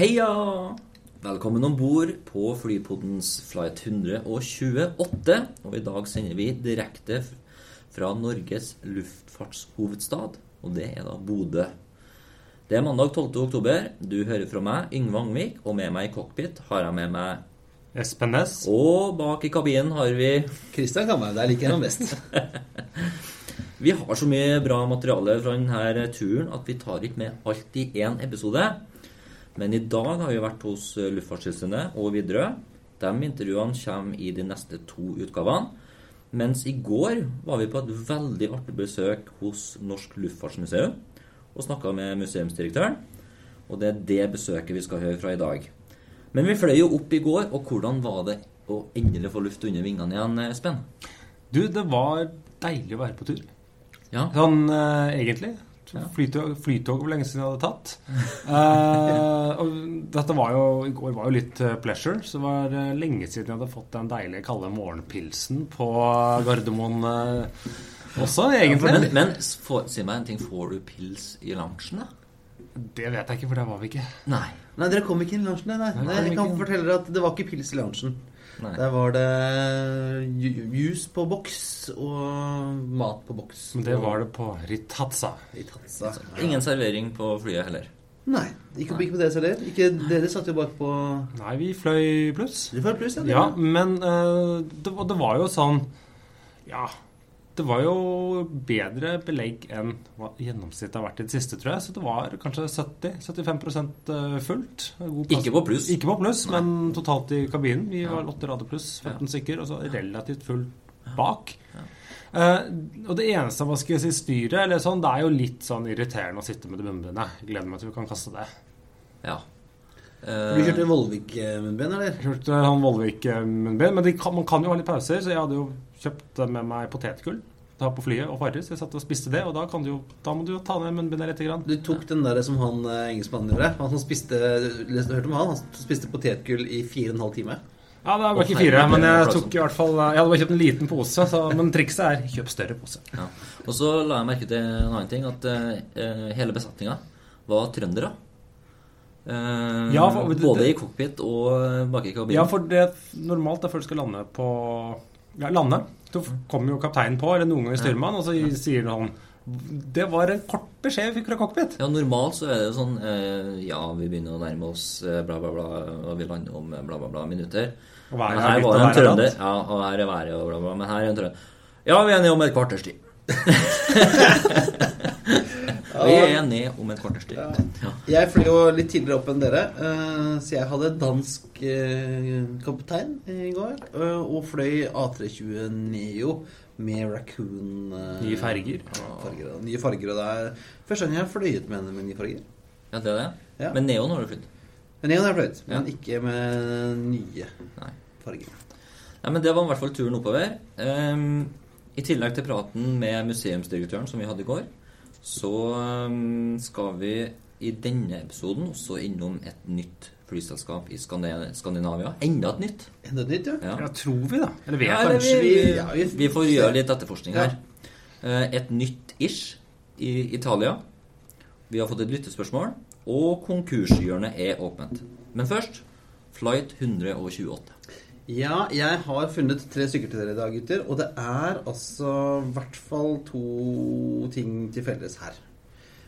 Heia! Velkommen om bord på Flypoddens flight 128. Og i dag sender vi direkte fra Norges luftfartshovedstad, og det er da Bodø. Det er mandag 12. oktober. Du hører fra meg, Yngve Angvik, og med meg i cockpit har jeg med meg Espen Næss. Og bak i kabinen har vi Kristian Kammer. der liker jeg ham best. Vi har så mye bra materiale fra denne turen at vi tar ikke med alt i én episode. Men i dag har vi vært hos eh, Luftfartstilsynet og Widerøe. De intervjuene kommer i de neste to utgavene. Mens i går var vi på et veldig artig besøk hos Norsk Luftfartsmuseum og snakka med museumsdirektøren. Og det er det besøket vi skal høre fra i dag. Men vi fløy jo opp i går, og hvordan var det å endelig få luft under vingene igjen, Espen? Du, det var deilig å være på tur. Ja. Sånn eh, egentlig. Ja. Flytog, flytog hvor lenge siden jeg hadde tatt. uh, og dette var jo, I går var jo litt eh, pleasure. Så det var eh, lenge siden jeg hadde fått den deilige kalde morgenpilsen på Gardermoen uh, også, egentlig. Men, men for, si meg en ting. Får du pils i lunsjen, da? det vet jeg ikke, for der var vi ikke. Nei. Nei, dere kom ikke inn i lunsjen, nei. nei. Nei, Jeg kan ikke fortelle dere at det var ikke pils i lunsjen. Nei. Der var det ju- juice på boks og mat på boks. Men det var det på Ritazza. I Ingen servering på flyet heller. Nei, ikke, ikke på deres heller. Ikke, dere satt jo bak på Nei, vi fløy pluss. Du fløy pluss, ja. Ja, men uh, det, var- det var jo sånn Ja. Det var jo bedre belegg enn hva gjennomsnittet har vært i det siste, tror jeg. Så det var kanskje 70-75 fullt. God plass. Ikke på pluss. Ikke på pluss, Nei. men totalt i kabinen. Vi Ja. var åtte rader pluss, 15 Ja. stykker, og så relativt fullt bak. Eh, og det eneste man skal si, styret eller sånn, det er jo litt sånn irriterende å sitte med det munnbindet. Gleder meg til vi kan kaste det. Ja. Du Eh, kjørte Vollvik-munnbind, eller? Jeg hørte han Vollvik-munnbind, men de kan, man kan jo ha litt pauser, så jeg hadde jo kjøpt med meg potetgull på flyet og Farris. Jeg satt og spiste det, og da, kan du jo, da må du jo ta ned munnbindet litt. Grann. Du tok den der som han eh, engelskmannen gjorde. Han som spiste leste, Hørte om han? Han spiste potetgull i fire og en halv time. Ja, det var ikke fire, men jeg tok i hvert fall Jeg hadde bare kjøpt en liten pose, så, men trikset er kjøp større pose. ja. Og så la jeg merke til en annen ting, at uh, hele besetninga var trøndere. Uh, Ja, for- både i cockpit og bak i kabinen. Ja, for det normalt er før du skal lande på Ja, lande. Så kommer jo kapteinen på, eller noen ganger styrmann, og så sier han Det var en kort beskjed vi fikk fra cockpit. Ja, Normalt så er det jo sånn eh, Ja, vi begynner å nærme oss eh, bla, bla, bla, og vi lander om eh, bla, bla, bla minutter. Og her var det en trønder. Ja, og her er været og bla, bla. Men her er en trønder. Ja, vi er enige om et kvarters tid. vi er ned om et kvarters tid. Ja. Jeg fløy jo litt tidligere opp enn dere, eh, så jeg hadde dansk eh, kaptein i går. eh, Og fløy A320 Neo med Raccoon Nye farger. farger. Nye farger, og det er første gang jeg har fløyet med henne med nye farger. ja, det er det. Ja. Men Neon har du flydd. Men Neon har jeg fløyet, men Ja. ikke med nye Nei. farger. Nei, men Det var i hvert fall turen oppover. Um, I tillegg til praten med museumsdirektøren som vi hadde i går, så ehm, skal vi i denne episoden også innom et nytt flyselskap i Skandinavia. Skandinavia. Enda et nytt. Enda et nytt, ja. Ja. Ja, tror vi, da. Eller vi Ja, er eller kanskje vi, vi- ja, vi- vi får gjøre litt etterforskning her. Eh, Et nytt ish i Italia. Vi har fått et lyttespørsmål, og konkurshjørnet er åpent. Men først flight 128. Ja, jeg har funnet tre stykker til dere i dag, gutter. Og det er altså i hvert fall to ting til felles her.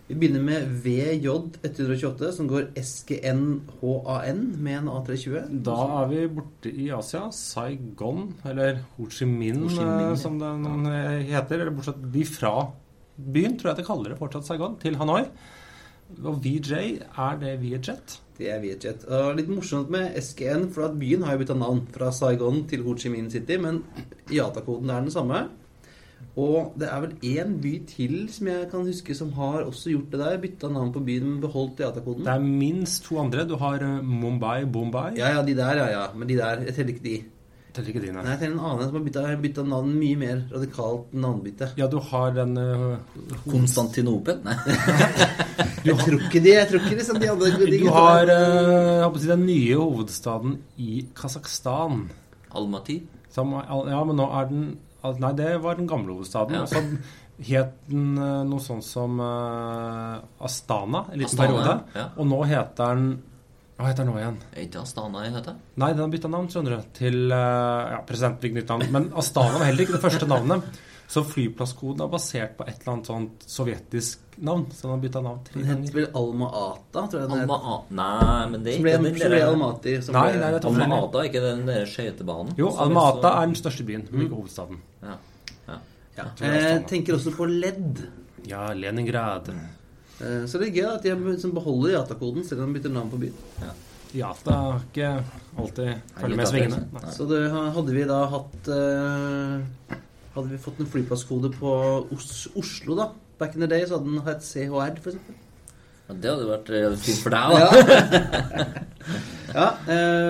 Vi begynner med VJ128, som går SGNHAN med en A320. Da er vi borte i Asia. Saigon, eller Ho Chi Minh, Ho Chi Minh, eh, som den eh, heter. Eller bortsett de fra byen, tror jeg det kaller det fortsatt Saigon, til Hanoi. Og VJ, er det Vietjet? Det er Vietjet. Og litt morsomt med SGN, for at byen har jo bytta navn fra Saigon til Ho Chi Minh City, men IATA-koden er den samme. Og det er vel én by til som jeg kan huske som har også gjort det der. Bytta navn på byen, men beholdt datakoden. Det er minst to andre. Du har eh, Mumbai, Bombay. Ja, ja, de der, ja, ja. Men de der, jeg teller ikke de. Teller ikke dine. Nei, jeg teller en annen som har bytta, bytta navn mye mer radikalt navnbytte. Ja, du har den uh, Konstantinopel? Nei. Jeg tror ikke de, jeg tror ikke liksom de andre de Du har eh, jeg si, den nye hovedstaden i Kasakhstan. Almaty? Som, ja, men nå er den Nei, det var den gamle hovedstaden. Ja. Og så het den eh, noe sånn som uh, Astana en liten Astana, periode. ja. Og nå heter den Hva heter den nå igjen? Er ikke Astana i heter? Nei, den har bytta navn, skjønner du. Til eh, Ja, president fikk nytt navn. Men Astana var heller ikke det første navnet. Så flyplasskoden er basert på et eller annet sånt sovjetisk navn. Så den har bytta navn tre Den heter vel Alma Ata, tror jeg den Alma het. A... Nei, men det er ikke den der Almaty. Som Nei, nei, det er Alma-Ata er ikke den der skøytebanen? Jo, Alma-Ata er den største byen, men ikke hovedstaden. Ja. ja. er Jeg tenker også på ledd. Ja, Leningrad. Eh, Så det er gøy at de liksom beholder Jata-koden selv om de bytter navn på byen. Jata har ikke alltid følger med svingene. Så det, hadde vi da hatt eh, Hadde vi fått en flyplasskode på Os Oslo, da Back in the day, så hadde den hett CHR, eksempel. Ja, Det hadde vært eh, fint for deg, da. Ja,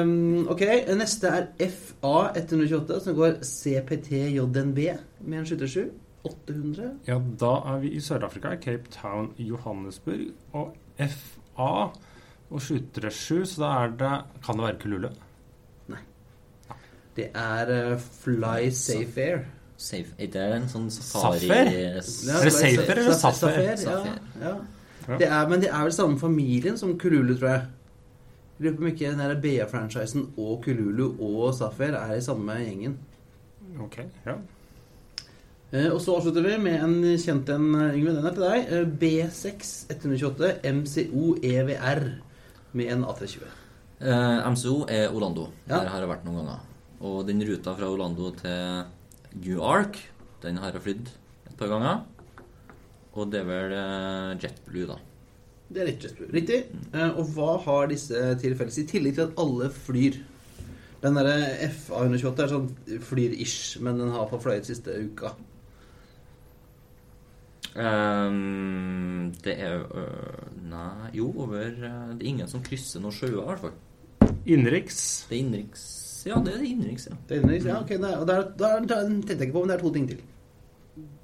Um, ok. Neste er FA128, som går CPTJNB med en 737. 800. Ja, da er vi i Sør-Afrika, i Cape Town, Johannesburg. Og FA og 737, så da er det Kan det være Kulule? Det er eh, Fly Safe Air. Safe. Er en sånn safari Safer? Er det Safer eller Sa- Safer? Ja, Safer. ja. Ja. Det er, men det er vel samme familien som Kululu, tror jeg. Jeg lurer på om ikke den BA-franchisen og Kululu og Safer er i samme gjengen. Ok, ja. Eh, og så avslutter vi med en kjent en, Yngve. Den er til deg. Eh, B6 128 MCO EVR med en A320. Eh, MCO er Orlando. Ja. Der har jeg vært noen ganger. Og den ruta fra Orlando til Newark, den har jeg flydd et par ganger. Og det er vel eh, JetBlue, da. Det er litt riktig. riktig. Eh, og hva har disse til felles, i tillegg til at alle flyr? Den derre FA128 er sånn flyr-ish, men den har fløyet siste uka. Ehm, det er uh, Nei, jo, over uh, Det er ingen som krysser noen sjøer, i hvert fall. Innenriks. Det er innenriks Ja, det er innenriks, ja. Det er innenriks, ja, ok, der, der, der tenkte jeg ikke på, men det er to ting til.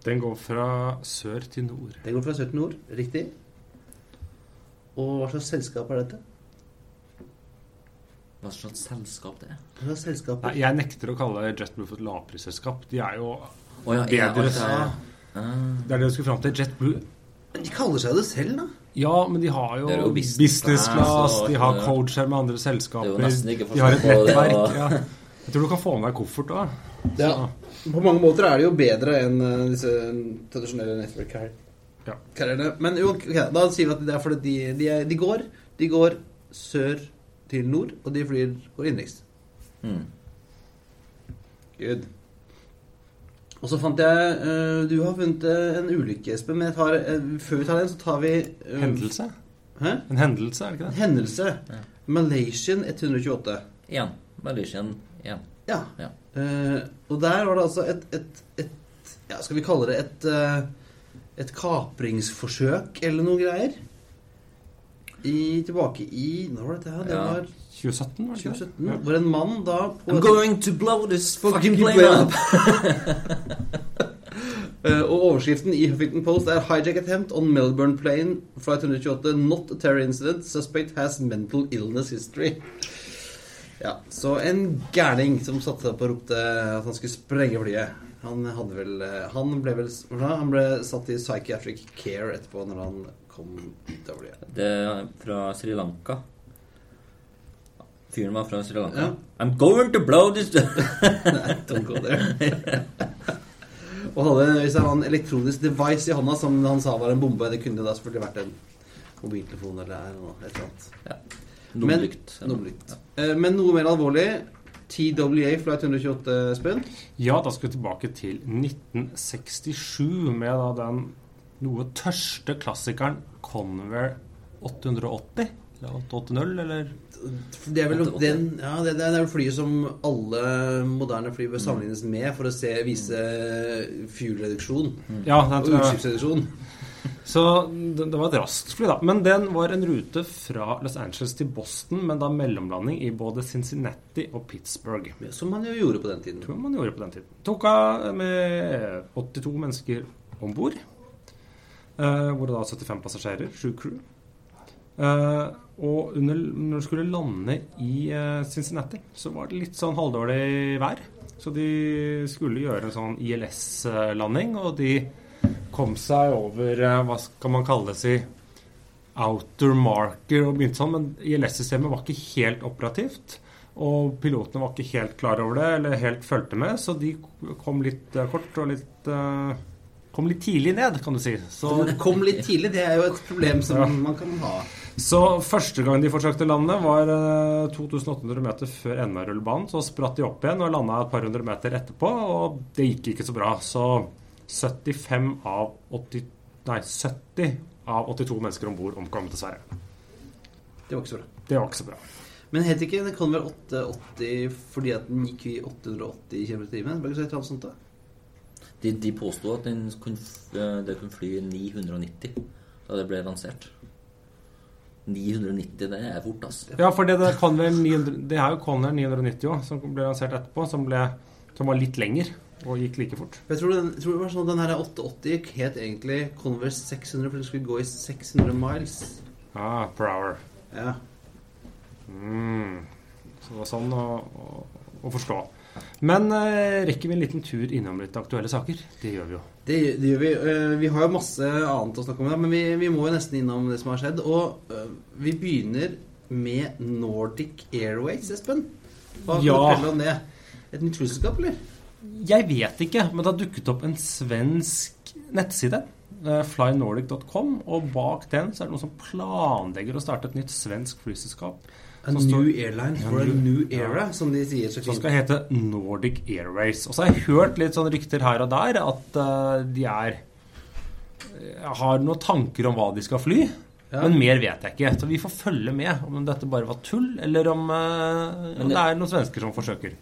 Den går fra sør til nord. Den går fra sør til nord, riktig. Og hva slags selskap er dette? Hva slags selskap det er? Hva slags selskap? Nei, jeg nekter å kalle JetBlue for et lavprisselskap. De er jo oh, ja, Bedre. alt det- Ah. Er det du skulle fram til. JetBlue Men De kaller seg det selv, da. Ja, men de har jo, jo business business class de har coacher med andre selskaper. er de har et på det, nettverk. Ja. Jeg tror du kan få med deg koffert òg. Ja. På mange måter er det jo bedre enn eh, disse tradisjonelle nettverk her. Ja. Men jo, okay, da sier vi at det er fordi de, de, er, de går De går sør til nord, og de flyr går innenriks. Mm. Good. Og så fant jeg eh, Du har funnet eh, en ulykke, Espen, men jeg tar, eh, før vi tar den, så tar vi eh, Hendelse? Hæ? En hendelse, er det ikke det? hendelse. Ja. Malaysian 128. Én. Malaysian 1. Ja. Ja. Eh, og der var det altså et, et, et Ja, skal vi kalle det et Et kapringsforsøk eller noe greier? I, tilbake i Når var dette her? Det Ja. var 2017, var det 2017. ja. Hvor en mann da på I'm going to blow this fucking plane up! uh, og overskriften i Huffington Post er 'Hijack attempt on Melbourne plane flight 128. Not a terror incident. Suspect has mental illness history'. Ja, Så en gærning som satte seg opp og ropte at han skulle sprenge flyet. Han hadde vel eh, Han ble vel? Han ble satt i psychiatric care etterpå når han kom ut av flyet. Det er fra Sri Lanka. Fyren var fra Sri Lanka. Ja. I'm going to blow this Don't go there. og hadde hvis det var en elektronisk device i hånda som han sa var en bombe. Det kunne da selvfølgelig vært en mobiltelefon eller noe, et eller annet. Nummerlykt. Men, nummerlykt. Ja. men noe mer alvorlig. TWA Flight 128, Espen. Ja, da skal vi tilbake til 1967 med da den noe tørste klassikeren Convair 880. Eller 880, eller Det er vel den, ja, det, det er flyet som alle moderne fly bør sammenlignes med for å se, vise fuel-reduksjon Ja, og utslippsreduksjon. Så det, det var et raskt fly, da. Men den var en rute fra Los Angeles til Boston, men da mellomlanding i både Cincinnati og Pittsburgh. Som man jo gjorde på den tiden. tror man gjorde på den tiden. Tok av med 82 mennesker om bord. Eh, hvor det da var 75 passasjerer, 7 crew. Eh, og under, når de skulle lande i eh, Cincinnati, så var det litt sånn halvdårlig vær. Så de skulle gjøre en sånn ILS-landing, og de kom seg over eh, Hva skal man kalle det? si outer marker og begynte sånn, men ILS-systemet var ikke helt operativt. Og pilotene var ikke helt klar over det, eller helt fulgte med, så de kom litt kort og litt eh, Kom litt tidlig ned, kan du si. Så, det kom litt tidlig. Det er jo et problem som Ja. man kan ha. så første gang de forsøkte landet, lande, var eh, 2800 meter før enden av rullebanen. Så spratt de opp igjen og landa et par hundre meter etterpå, og det gikk ikke så bra. Så 75 av 80 Nei, 70 av 82 mennesker om bord omkom, dessverre. Det var ikke så bra. Det var ikke så bra. Men det kan være 880 fordi at den gikk i 880 km i timen? Var det ikke så et eller annet sånt da? De, de påsto at den kunne, eh, det kunne fly 990 da det ble lansert. 990, det er fort, altså. Ja, for det, det, Convair 900, det er jo Convair 990 òg, som ble lansert etterpå, som, ble, som var litt lenger og gikk like fort. Jeg tror, den, jeg tror det var sånn at den her 880 gikk het egentlig Converse 600 for den skulle gå i 600 miles. Ah, per hour. Ja. Mm. Så det var sånn å, å, å forstå. Men eh, rekker vi en liten tur innom litt aktuelle saker? Det gjør vi jo. Det, det gjør vi. Eh, Vi har jo masse annet å snakke om, men vi, vi må jo nesten innom det som har skjedd. Og eh, vi begynner med Nordic Airways, Espen. Hva kan Ja. du fortelle om det? Et nytt flyselskap, eller? Jeg vet ikke, men det har dukket opp en svensk nettside. eh, Flynordic.com, og bak den så er det noen som planlegger å starte et nytt svensk flyselskap. A new står- airline for a new- new ja. som de sier så Som skal hete Nordic Airways. Og så har jeg hørt litt sånn rykter her og der at uh, de er eh, har noen tanker om hva de skal fly. Ja. Men mer vet jeg ikke. Så vi får følge med om dette bare var tull, eller om, uh, om det- det er noen svensker som forsøker.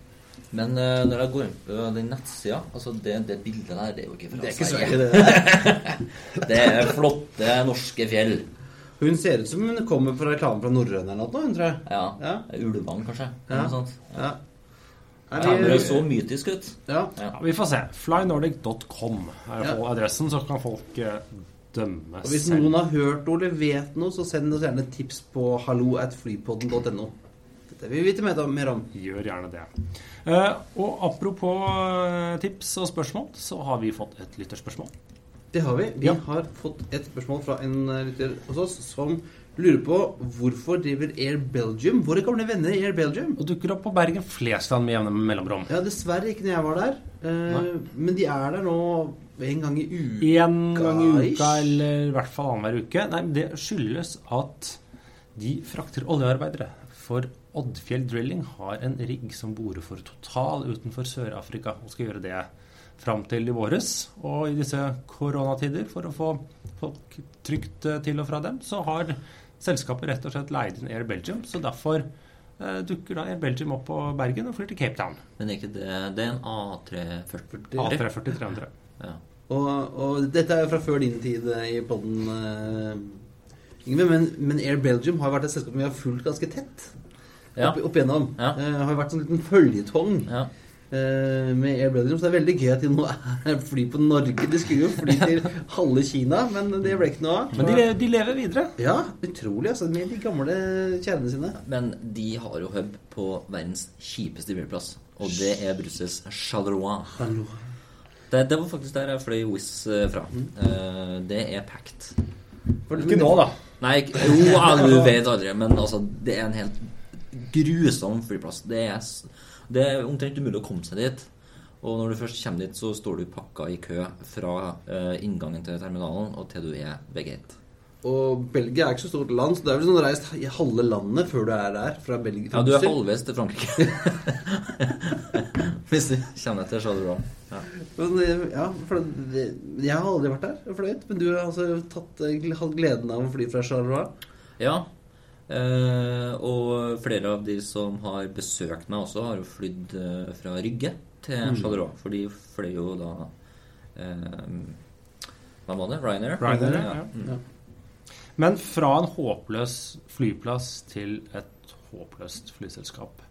Men uh, når jeg går inn på den nettsida altså det, det bildet der, det er jo ikke fra er Sverige. Sverige, det. Det er flotte norske fjell. Hun ser ut som hun kommer fra reklame fra Norrøn eller noe, hun tror jeg. Ja. Ja. Ulvang, kanskje. Ja. Noe sånt. Ja. Er Ja, det så mytisk ut. ja. Ja. Vi får se. Flynordic.com er Ja. adressen, så kan folk eh, dømme Og hvis selv. noen har hørt noe eller vet noe, så send oss gjerne tips på hallo at flypodden.no. Dette vil vi vite mer om- Gjør gjerne det. Eh, og apropos eh, tips og spørsmål, så har vi fått et lytterspørsmål. Det har vi. Vi Ja. har fått et spørsmål fra en eh, lytter hos oss som lurer på hvorfor driver Air Belgium, våre gamle venner i Air Belgium Og dukker opp på Bergen Flesland med jevne mellomrom. Ja, dessverre ikke når jeg var der. Eh, men de er der nå en gang i uka. En gang i uka, eller i hvert fall annenhver uke. Nei, Det skyldes at de frakter oljearbeidere. For Oddfjell Drilling har en rigg som borer for Total utenfor Sør-Afrika, og skal gjøre det fram til i våres. Og i disse koronatider, for å få folk trygt eh, til og fra dem, så har selskapet rett og slett leid inn Air Belgium. Så derfor eh, dukker da Air Belgium opp på Bergen og flyr til Cape Town. Men er ikke det Det er en A340. A340 300. Ja. Og, og dette er jo fra før din tid eh, i podden, eh, Yngve. Men, men Air Belgium har vært et selskap vi har fulgt ganske tett Ja. opp, opp igjennom. Ja. Eh, har vært en liten føljetong ja. Eh, med Air Belgium. Så det er veldig gøy at de nå er fly på Norge. De skulle jo fly til halve Kina, men det ble ikke noe av. Men de, de lever videre. Ja, utrolig, altså. Med de gamle kjernene sine. Men de har jo hub på verdens kjipeste flyplass, og det er Brussels Charleroi. Det, det var faktisk der jeg fløy Wizz eh, fra. Eh, det er packed. Ikke nå, da. Nei, jo, du vet aldri, men altså, det er en helt grusom flyplass. Det er, det er omtrent umulig å komme seg dit. Og når du først kommer dit, så står du pakka i kø fra eh, inngangen til terminalen og til du er ved gate. Og Belgia er ikke så stort land, så det er vel sånn reist i halve landet før du er der. Fra Belgia Ja, du er halvveis til Frankrike. Hvis du kommer til bra. Ja. Men, ja, for det, jeg har aldri vært der og fløyet, men du har altså tatt, eh, hatt gleden av å fly fra Charleroi? Ja. Eh, og flere av de som har besøkt meg også, har jo flydd eh, fra Rygge til Mm. Charleroi. For de fløy jo da eh, Hva var det? Ryanair? Ryanair, ja. Mm. Men fra en håpløs flyplass til et håpløst flyselskap.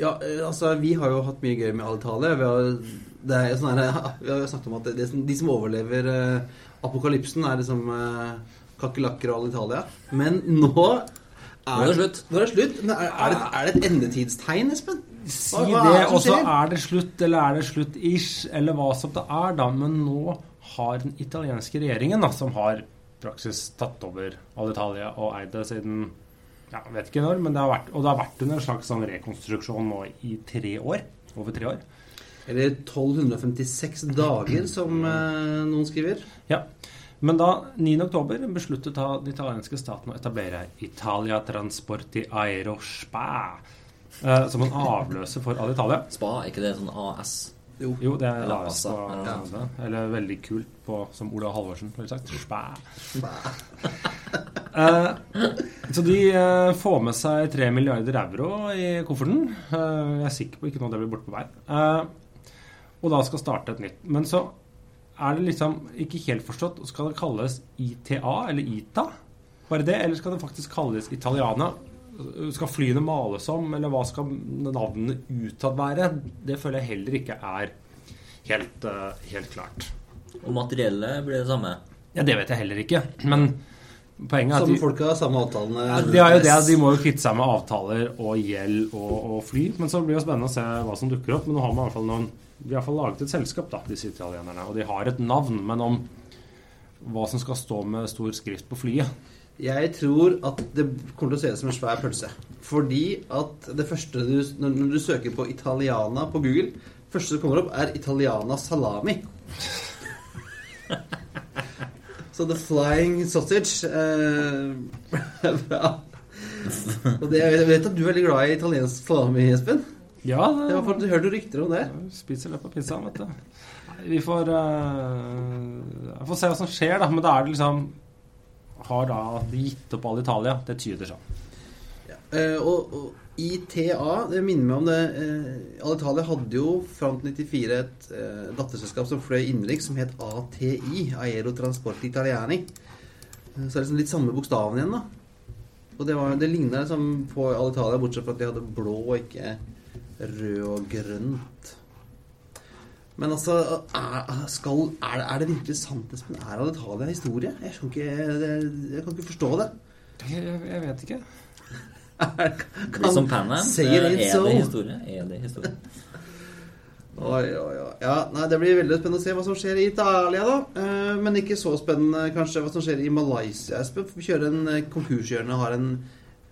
Ja, eh, altså Vi har jo hatt mye gøy med Alitalia. Vi har, er jo sånn her, vi har jo snakket om at det, de som overlever eh, apokalypsen, er liksom uh, kakerlakker og all Italia. Men nå Nå er det slutt. Nå er det slutt. Men er, er, det, er det et endetidstegn, Espen? Si det, og så er det slutt, eller er det slutt-ish, eller hva som det er, da. Men nå har den italienske regjeringen, da, som har praksis tatt over Alitalia og eid det siden ja, vet ikke når, men det har vært, og det har vært under en slags sånn rekonstruksjon nå i tre år. Over tre år. Eller 1256 dager, som eh, noen skriver. Ja. Men da 9.10 besluttet den italienske staten å etablere Italia Transporti Aero Spa eh, som en avløser for Alitalia. Spa, er ikke det sånn AS? Jo. Jo, det er Eller AS på ja. det. Eller veldig kult på, som Ola Halvorsen ville sagt. Spa. Eh, så de eh, får med seg 3 milliarder euro i kofferten. Eh, jeg er sikker på ikke noe det blir borte på vei. Eh, og da skal starte et nytt. Men så er det liksom ikke helt forstått. Skal det kalles ITA eller ITA? Bare det? Eller skal det faktisk kalles Italiana? Skal flyene males om, eller hva skal navnet utad være? Det føler jeg heller ikke er helt, eh, helt klart. Og materiellet blir det samme? Ja, Det vet jeg heller ikke. Men poenget er at Samme folk folka, samme avtalene. ja, det er jo det, de må jo kvitte seg med avtaler og gjeld og, og fly. Men så blir det spennende å se hva som dukker opp. Men nå har man i hvert fall noen De har i hvert fall laget et selskap, da, disse italienerne. Og de har et navn, men om hva som skal stå med stor skrift på flyet Jeg tror at det kommer til å se ut som en svær pølse. Fordi at det første du Når du søker på Italiana på Google, første som kommer opp, er Italiana salami. Så The Flying Sausage eh. Og det, jeg vet at du er veldig glad i italiensk salami, Espen. Ja, Jeg har fått hørt rykter om det. Spiser løpet av pizzaen, vet du. Vi får uh, får se hva som skjer, da. Men da er det liksom Har da gitt opp all Italia? Det tyder sånn. Eh, og, og ITA, det minner meg om det eh, Alitalia hadde jo fram til 94 et uh, datterselskap som fløy innenriks, som het ATI, Aero Transporti Italiani. Uh, så er det liksom litt samme bokstaven igjen, da. Og det, var, det ligner liksom på Alitalia, bortsett fra at de hadde blå og ikke rød og grønt. Men altså, er, skal, er, det, er det virkelig sant, Espen? Er Alitalia historie? Jeg, skjønner ikke, jeg kan ikke forstå det. Jeg, jeg, vet ikke. Det blir som Pan Am. Er det so. historie? Er det historie? Oi, oi, oi. Ja, nei, Det blir veldig spennende å se hva som skjer i Italia, da. Eh, men ikke så spennende kanskje hva som skjer i Malaysia. Espen, vi kjører en eh, konkurshjørne har en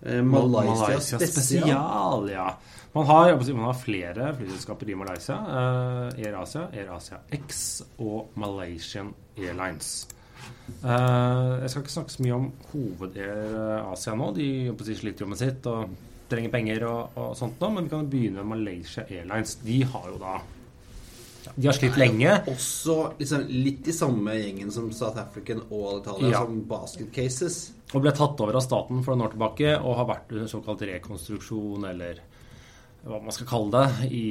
eh, Malaysia, spesial. spesial. Ja. Man har, man har flere flyselskaper i Malaysia. eh, Air Asia, Air Asia X og Malaysian Airlines. Eh, jeg skal ikke snakke så mye om hoved-Air Asia nå. De si, sliter jo med sitt og trenger penger og, og sånt nå. Men vi kan begynne med Malaysia Airlines. De har jo da De har slitt lenge. Også liksom, litt i samme gjengen som South African og Italia, Ja. som basket cases. Og ble tatt over av staten for noen år tilbake og har vært under såkalt rekonstruksjon, eller hva man skal kalle det, i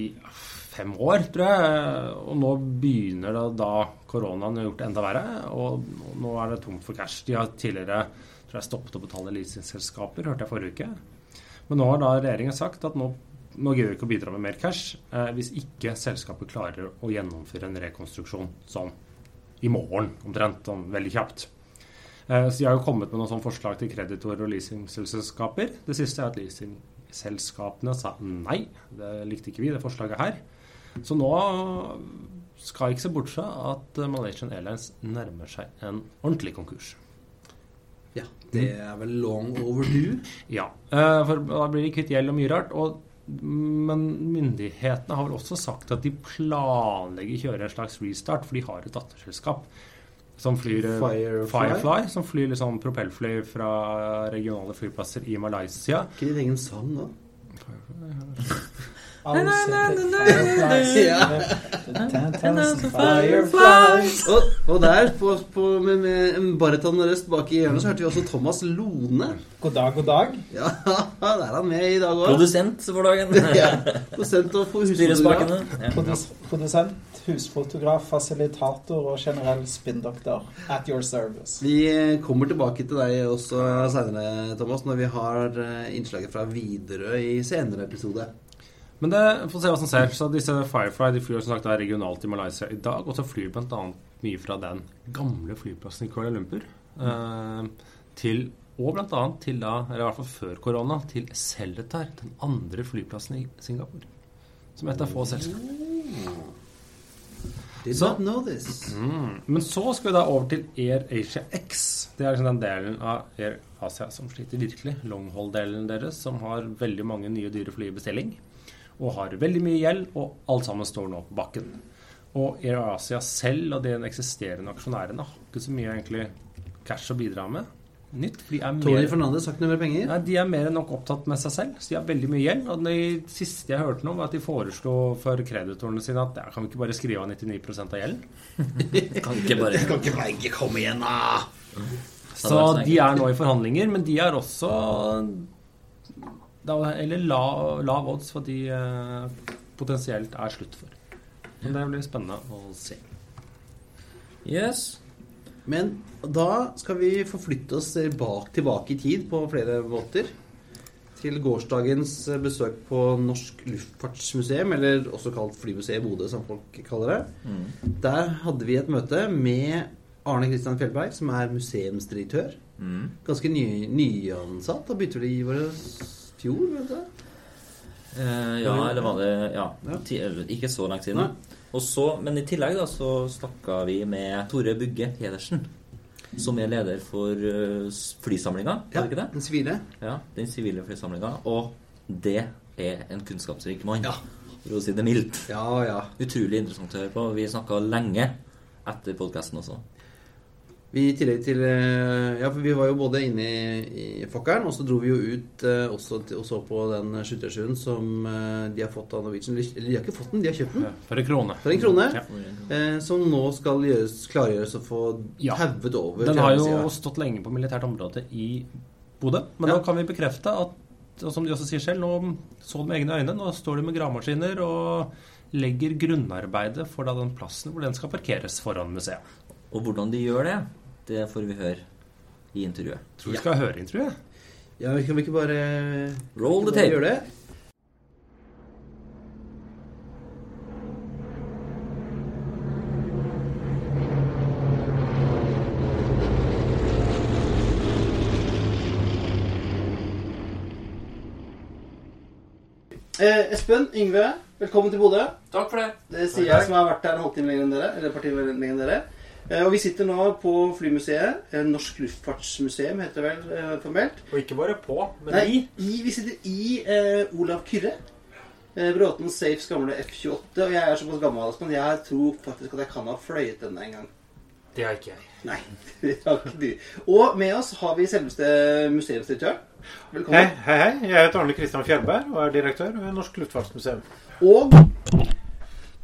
fem år, tror jeg. Og nå begynner det da koronaen har gjort det enda verre, og nå er det tomt for cash. De har tidligere tror jeg, stoppet å betale leasingselskaper, hørte jeg forrige uke. Men nå har da regjeringen sagt at nå, nå gidder vi ikke å bidra med mer cash eh, hvis ikke selskapet klarer å gjennomføre en rekonstruksjon sånn i morgen, omtrent, sånn veldig kjapt. Eh, Så De har jo kommet med noen sånne forslag til kreditor- og leasingselskaper. Det siste er at leasingselskapene sa nei. Det likte ikke vi, det forslaget her. Så nå skal jeg ikke se bort fra at Malaysian Airlines nærmer seg en ordentlig konkurs. Ja, det er vel long overdue. Ja, eh, for da blir de kvitt gjeld og mye rart. Og, men myndighetene har vel også sagt at de planlegger å kjøre en slags restart, for de har et datterselskap som flyr eh, Firefly? Firefly, som flyr liksom propellfly fra regionale flyplasser i Malaysia. Ikke de egen sang, da. Og, og der, på, på, med, med en baritonrøst bak i hjørnet, så hørte vi også Thomas Lone. God dag, god dag. Ja, der er han med i dag òg. Produsent for dagen. Ja, produsent og husfotograf. Ja. Produs produsent, husfotograf, fasilitator og generell spinndoktor. At your service. Vi kommer tilbake til deg også seinere, Thomas, når vi har eh, innslaget fra Widerøe i senere episode. Men det får se hva som skjer. Så disse Firefly de flyr som sagt er regionalt i Malaysia i dag. Og så flyr bl.a. mye fra den gamle flyplassen i Kuala Lumpur eh, til og bl.a. til da, eller i hvert fall før korona, til Seletar, den andre flyplassen i Singapore. Som et av få selskap. Did Så- not know this. Mm. Men så skal vi da over til Air Asia X. Det er liksom den delen av Air Asia som sliter virkelig. Longhold-delen deres, som har veldig mange nye dyre fly i bestilling. Og har veldig mye gjeld, og alt sammen står nå på bakken. Og Air Asia selv og de eksisterende aksjonærene har ikke så mye egentlig cash å bidra med. Nytt. De er Tony mer, Fernandez har ikke noe mer penger. Nei, de er mer enn nok opptatt med seg selv, så de har veldig mye gjeld. Og det siste jeg hørte nå, var at de foreslo for kreditorene sine at ja, kan vi ikke bare skrive av 99% av gjelden? Kan ikke bare Kan ikke begge komme igjen, da! Så de er nå i forhandlinger, men de er også Eller lav, lav odds for de eh, potensielt er slutt for. Men det blir spennende å se. Yes. Men da skal vi forflytte oss bak, tilbake i tid på flere måter. Til gårsdagens besøk på Norsk Luftfartsmuseum, eller også kalt Flymuseet i Bodø, som folk kaller det. Mm. Der hadde vi et møte med Arne Kristian Fjellberg, som er museumsdirektør. Mm. Ganske ny, nyansatt. Da begynte vi i våre fjor, vet du. Eh, ja, eller var det Ja. Eller ikke så lenge siden. Og så, men i tillegg da så snakka vi med Tore Bugge Pedersen. Som er leder for uh, flysamlinga, ja, ikke det? Den sivile. Ja, Den sivile flysamlinga. Og det er en kunnskapsrik mann. Ja. For å si det mildt. Ja, ja. Utrolig interessant å høre på. Vi snakka lenge etter podkasten også. Vi i tillegg til eh, Ja, for vi var jo både inne i, i Fokkeren, og så dro vi jo ut eh, også til, og så på den skyttersjuen som eh, de har fått av Norwegian. Eller de har ikke fått den, de har kjøpt den. For en krone. For en krone. Ja. Eh, som nå skal gjøres, klargjøres å få Ja. tauet over. Den har jo siden. stått lenge på militært område i Bodø. Men Ja. nå kan vi bekrefte at, og som de også sier selv, nå så de med egne øyne. Nå står de med gravemaskiner og legger grunnarbeidet for da den plassen hvor den skal parkeres foran museet. Og hvordan de gjør det, det får vi høre i intervjuet. Tror vi skal høre intervjuet. Ja, Kan vi ikke bare Roll the tape. gjøre det? Eh, Espen, Yngve, velkommen til Bodø. Takk for det. Det sier jeg som har vært der en halvtime lenger enn dere. Eller et lenger enn dere. Eh, og vi sitter nå på Flymuseet. eh, Norsk Luftfartsmuseum heter det vel eh, formelt. Og ikke bare på, men Nei, i, vi sitter i eh, Olav Kyrre. Eh, Bråten Safes gamle F-28. Og jeg er såpass gammel men jeg tror faktisk at jeg kan ha fløyet denne en gang. Det har ikke jeg. Nei, det har ikke du. Og med oss har vi selveste museumsdirektøren. Hei, Velkommen. hei, hei. Jeg heter Arne Kristian Fjellberg og er direktør ved Norsk Luftfartsmuseum. Og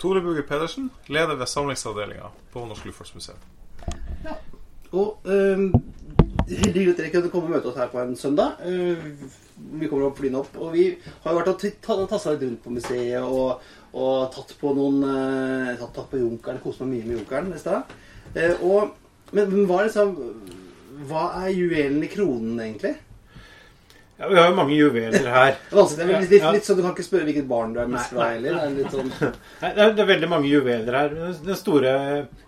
Tore Bugge Pedersen, leder ved samlingsavdelinga på Norsk Luftfartsmuseum. Og øhm, Heldig at dere kunne komme og møte oss her på en søndag. Øh, vi kommer opp flyene opp. Og vi har jo vært og tassa litt rundt på museet og, og tatt på noen øh, tatt, tatt på Junkeren. Kost meg mye med Junkeren i stad. Eh, men hva er liksom Hva er juvelen i kronen, egentlig? Ja, vi har jo mange juveler her. Det er litt, litt, sånn, Du kan ikke spørre hvilket barn du er mest fra nei. heller. Det er sånn Nei, Det er, det er veldig mange juveler her. Den store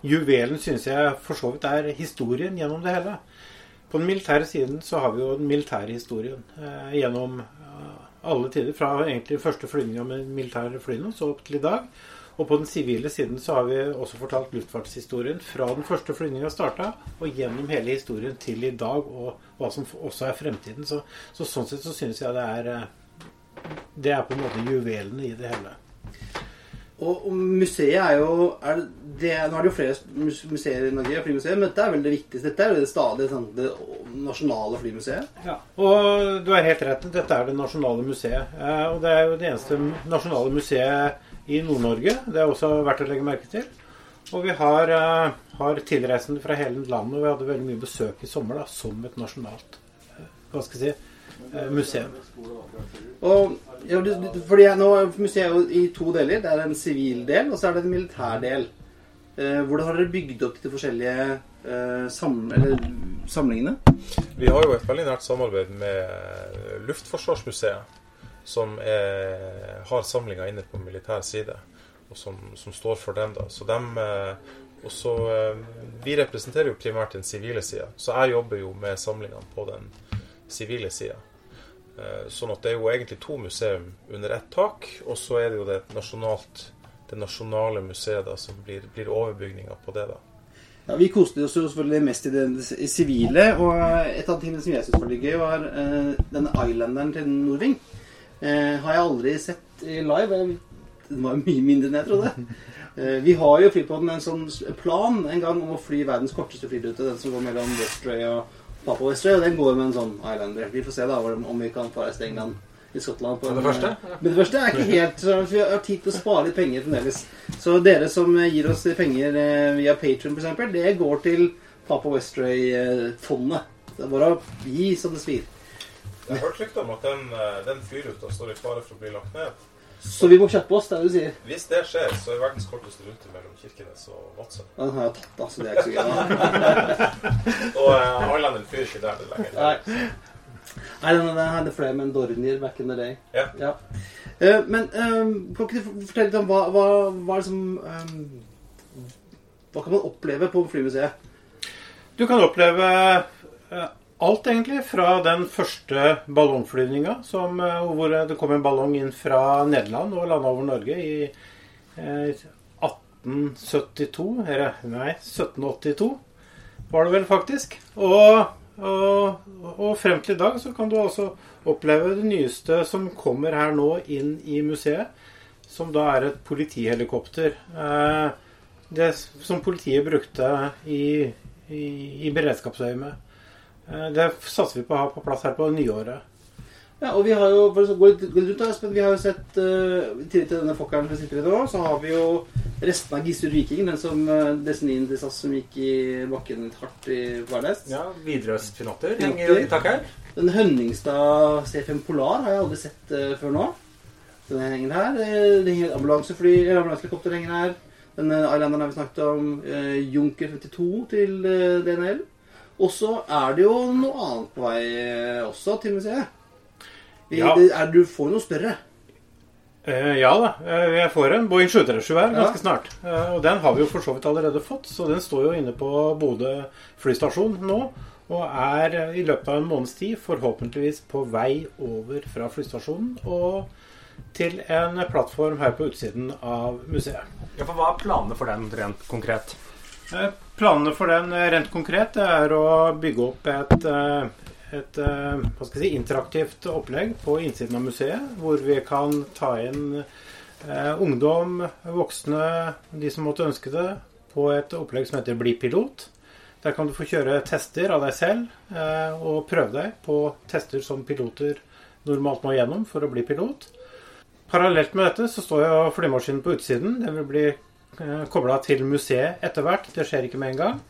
juvelen syns jeg for så vidt er historien gjennom det hele. På den militære siden så har vi jo den militære historien eh, gjennom eh, alle tider. Fra egentlig første flyvning med militære flyene så opp til i dag. Og på den sivile siden så har vi også fortalt luftfartshistorien fra den første flyvninga starta, og gjennom hele historien til i dag, og hva som også er fremtiden. Så, så sånn sett så syns jeg det er eh, Det er på en måte juvelene i det hele. Og, og museet er jo er det, Nå er det jo flere museer i Norge, flymuseer, men dette er vel det viktigste. Dette er jo det stadig sånn, det nasjonale flymuseet. Ja, og du er helt rett. Dette er det nasjonale museet. Eh, Og det er jo det eneste nasjonale museet i Nord-Norge. Det er også verdt å legge merke til. Og vi har, eh, har tilreisende fra hele landet, og vi hadde veldig mye besøk i sommer da, som et nasjonalt eh, hva skal jeg si, eh, museum. Og ja, du, du, fordi jeg, nå er Museet i to deler. Det er en sivil del, og så er det en militær del. Hvordan har dere bygd opp de forskjellige eh, sam, eller, samlingene? Vi har jo et veldig nært samarbeid med Luftforsvarsmuseet, som er, har samlinger inne på militær side, og som, som står for den. da. Så dem, eh, og så, eh, Vi representerer jo primært den sivile sida, så jeg jobber jo med samlingene på den sivile sida. Eh, Sånn at det er jo egentlig to museum under ett tak, og så er det jo det, nasjonalt, det nasjonale museet da, som blir, blir overbygninga på det. da. Ja, Vi koste oss jo selvfølgelig mest i det sivile, og et av tingene som jeg syntes var gøy, var eh, denne islanderen til Norving. Eh, har jeg aldri sett live. Den var mye mindre enn jeg trodde. Eh, vi har jo Flypodden en sånn plan en gang om å fly verdens korteste flyrute, den som går mellom Westray og Papa Westray, og den går med en sånn islander. Vi får se da om vi kan fare til England i Skottland. På det første? Men det første er ikke helt så Vi har tid til å spare litt penger fremdeles. Så dere som eh, gir oss penger eh, via Patrion f.eks., det går til Papa Westray-fondet. Det er bare å gi som det svir. Jeg har hørt rykter om at den, eh, den flyruta står i fare for å bli lagt ned. Så vi må kjappe oss, det er det du sier. Hvis det skjer, så er verdens korteste rute mellom Kirkenes og Vadsø. Ja, Den har jeg tatt, da, så det er ikke så gøy. Og uh, Islander flyr ikke der det lenger. Nei. Nei, den, den hadde flere med en Dornier back in the day. Ja. Uh, men eh, kan ikke du fortelle litt om hva, hva, hva er det som um, Hva kan man oppleve på flymuseet? Du kan oppleve eh, alt, egentlig, fra den første ballongflyvninga, eh, hvor det kom en ballong inn fra Nederland og landa over Norge i eh, 1872 Eller nei, 1782 var det vel faktisk. Og, og, og frem til i dag så kan du altså oppleve det nyeste som kommer her nå inn i museet, som da er et politihelikopter. Eh, det som politiet brukte i, i, i beredskapsøyemed. Eh, Det satser vi på å ha på plass her på nyåret. Ja, og vi har jo for å gå litt, rundt da, Espen, vi har jo sett uh, I tillegg til denne fokkeren som sitter i nå, så har vi jo resten av Gissur Viking, den som uh, desenien til SAS som gikk i bakken litt hardt i Værnes. Ja, Widerøe-pinotter henger jo i taket her. Den Hønningstad C5 Polar har jeg aldri sett uh, før nå. Den henger her. Eh, Det henger et ambulansefly, eller ambulansehelikopter henger her. Den uh, Islanderen har vi snakket om. Uh, Junker 52 til uh, DNL. Og så er det jo noe annet på vei eh, også til museet. Vi, Ja. det er, du får noe større. Eh, ja da, eh, jeg får en Boeing 737 her ganske Ja. snart. Eh, og den har vi jo for så vidt allerede fått, så den står jo inne på Bodø flystasjon nå. Og er eh, i løpet av en måneds tid forhåpentligvis på vei over fra flystasjonen og til en plattform her på utsiden av museet. Ja, for Hva er planene for den rent konkret? Planene for den eh, rent konkret er å bygge opp et, eh, et eh, si, interaktivt opplegg på innsiden av museet, hvor vi kan ta inn ungdom, voksne, de som måtte ønske det, på et opplegg som heter Bli pilot. Der kan du få kjøre tester av deg selv og prøve deg på tester som piloter normalt må gjennom for å bli pilot. Parallelt med dette så står jo flymaskinen på utsiden. Den vil bli kobla til museet etter hvert. Det skjer ikke med en gang.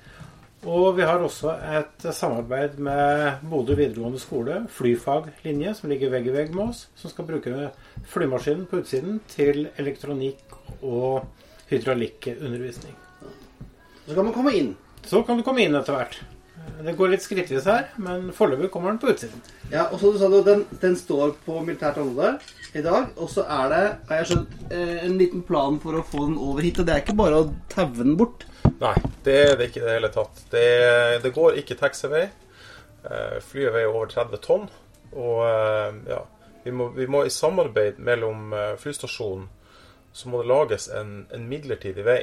Og vi har også et samarbeid med Bodø videregående skole, flyfaglinje, som ligger vegg i vegg med oss, som skal bruke flymaskinen på utsiden til elektronikk og hydraulikkundervisning. Så kan man komme inn. Så kan du komme inn etter hvert. Det går litt skrittvis her, men foreløpig kommer den på utsiden. Ja, og så du sa du, den, den står på militært område i dag, og så er det, har jeg skjønt, eh, en liten plan for å få den over hit. Og det er ikke bare å taue den bort. Nei, det er det ikke i det hele tatt. Det, det går ikke taxiway. Eh, Flyet veier over 30 tonn. Og eh, ja, vi må, vi må i samarbeid mellom flystasjonen så må det lages en, en midlertidig vei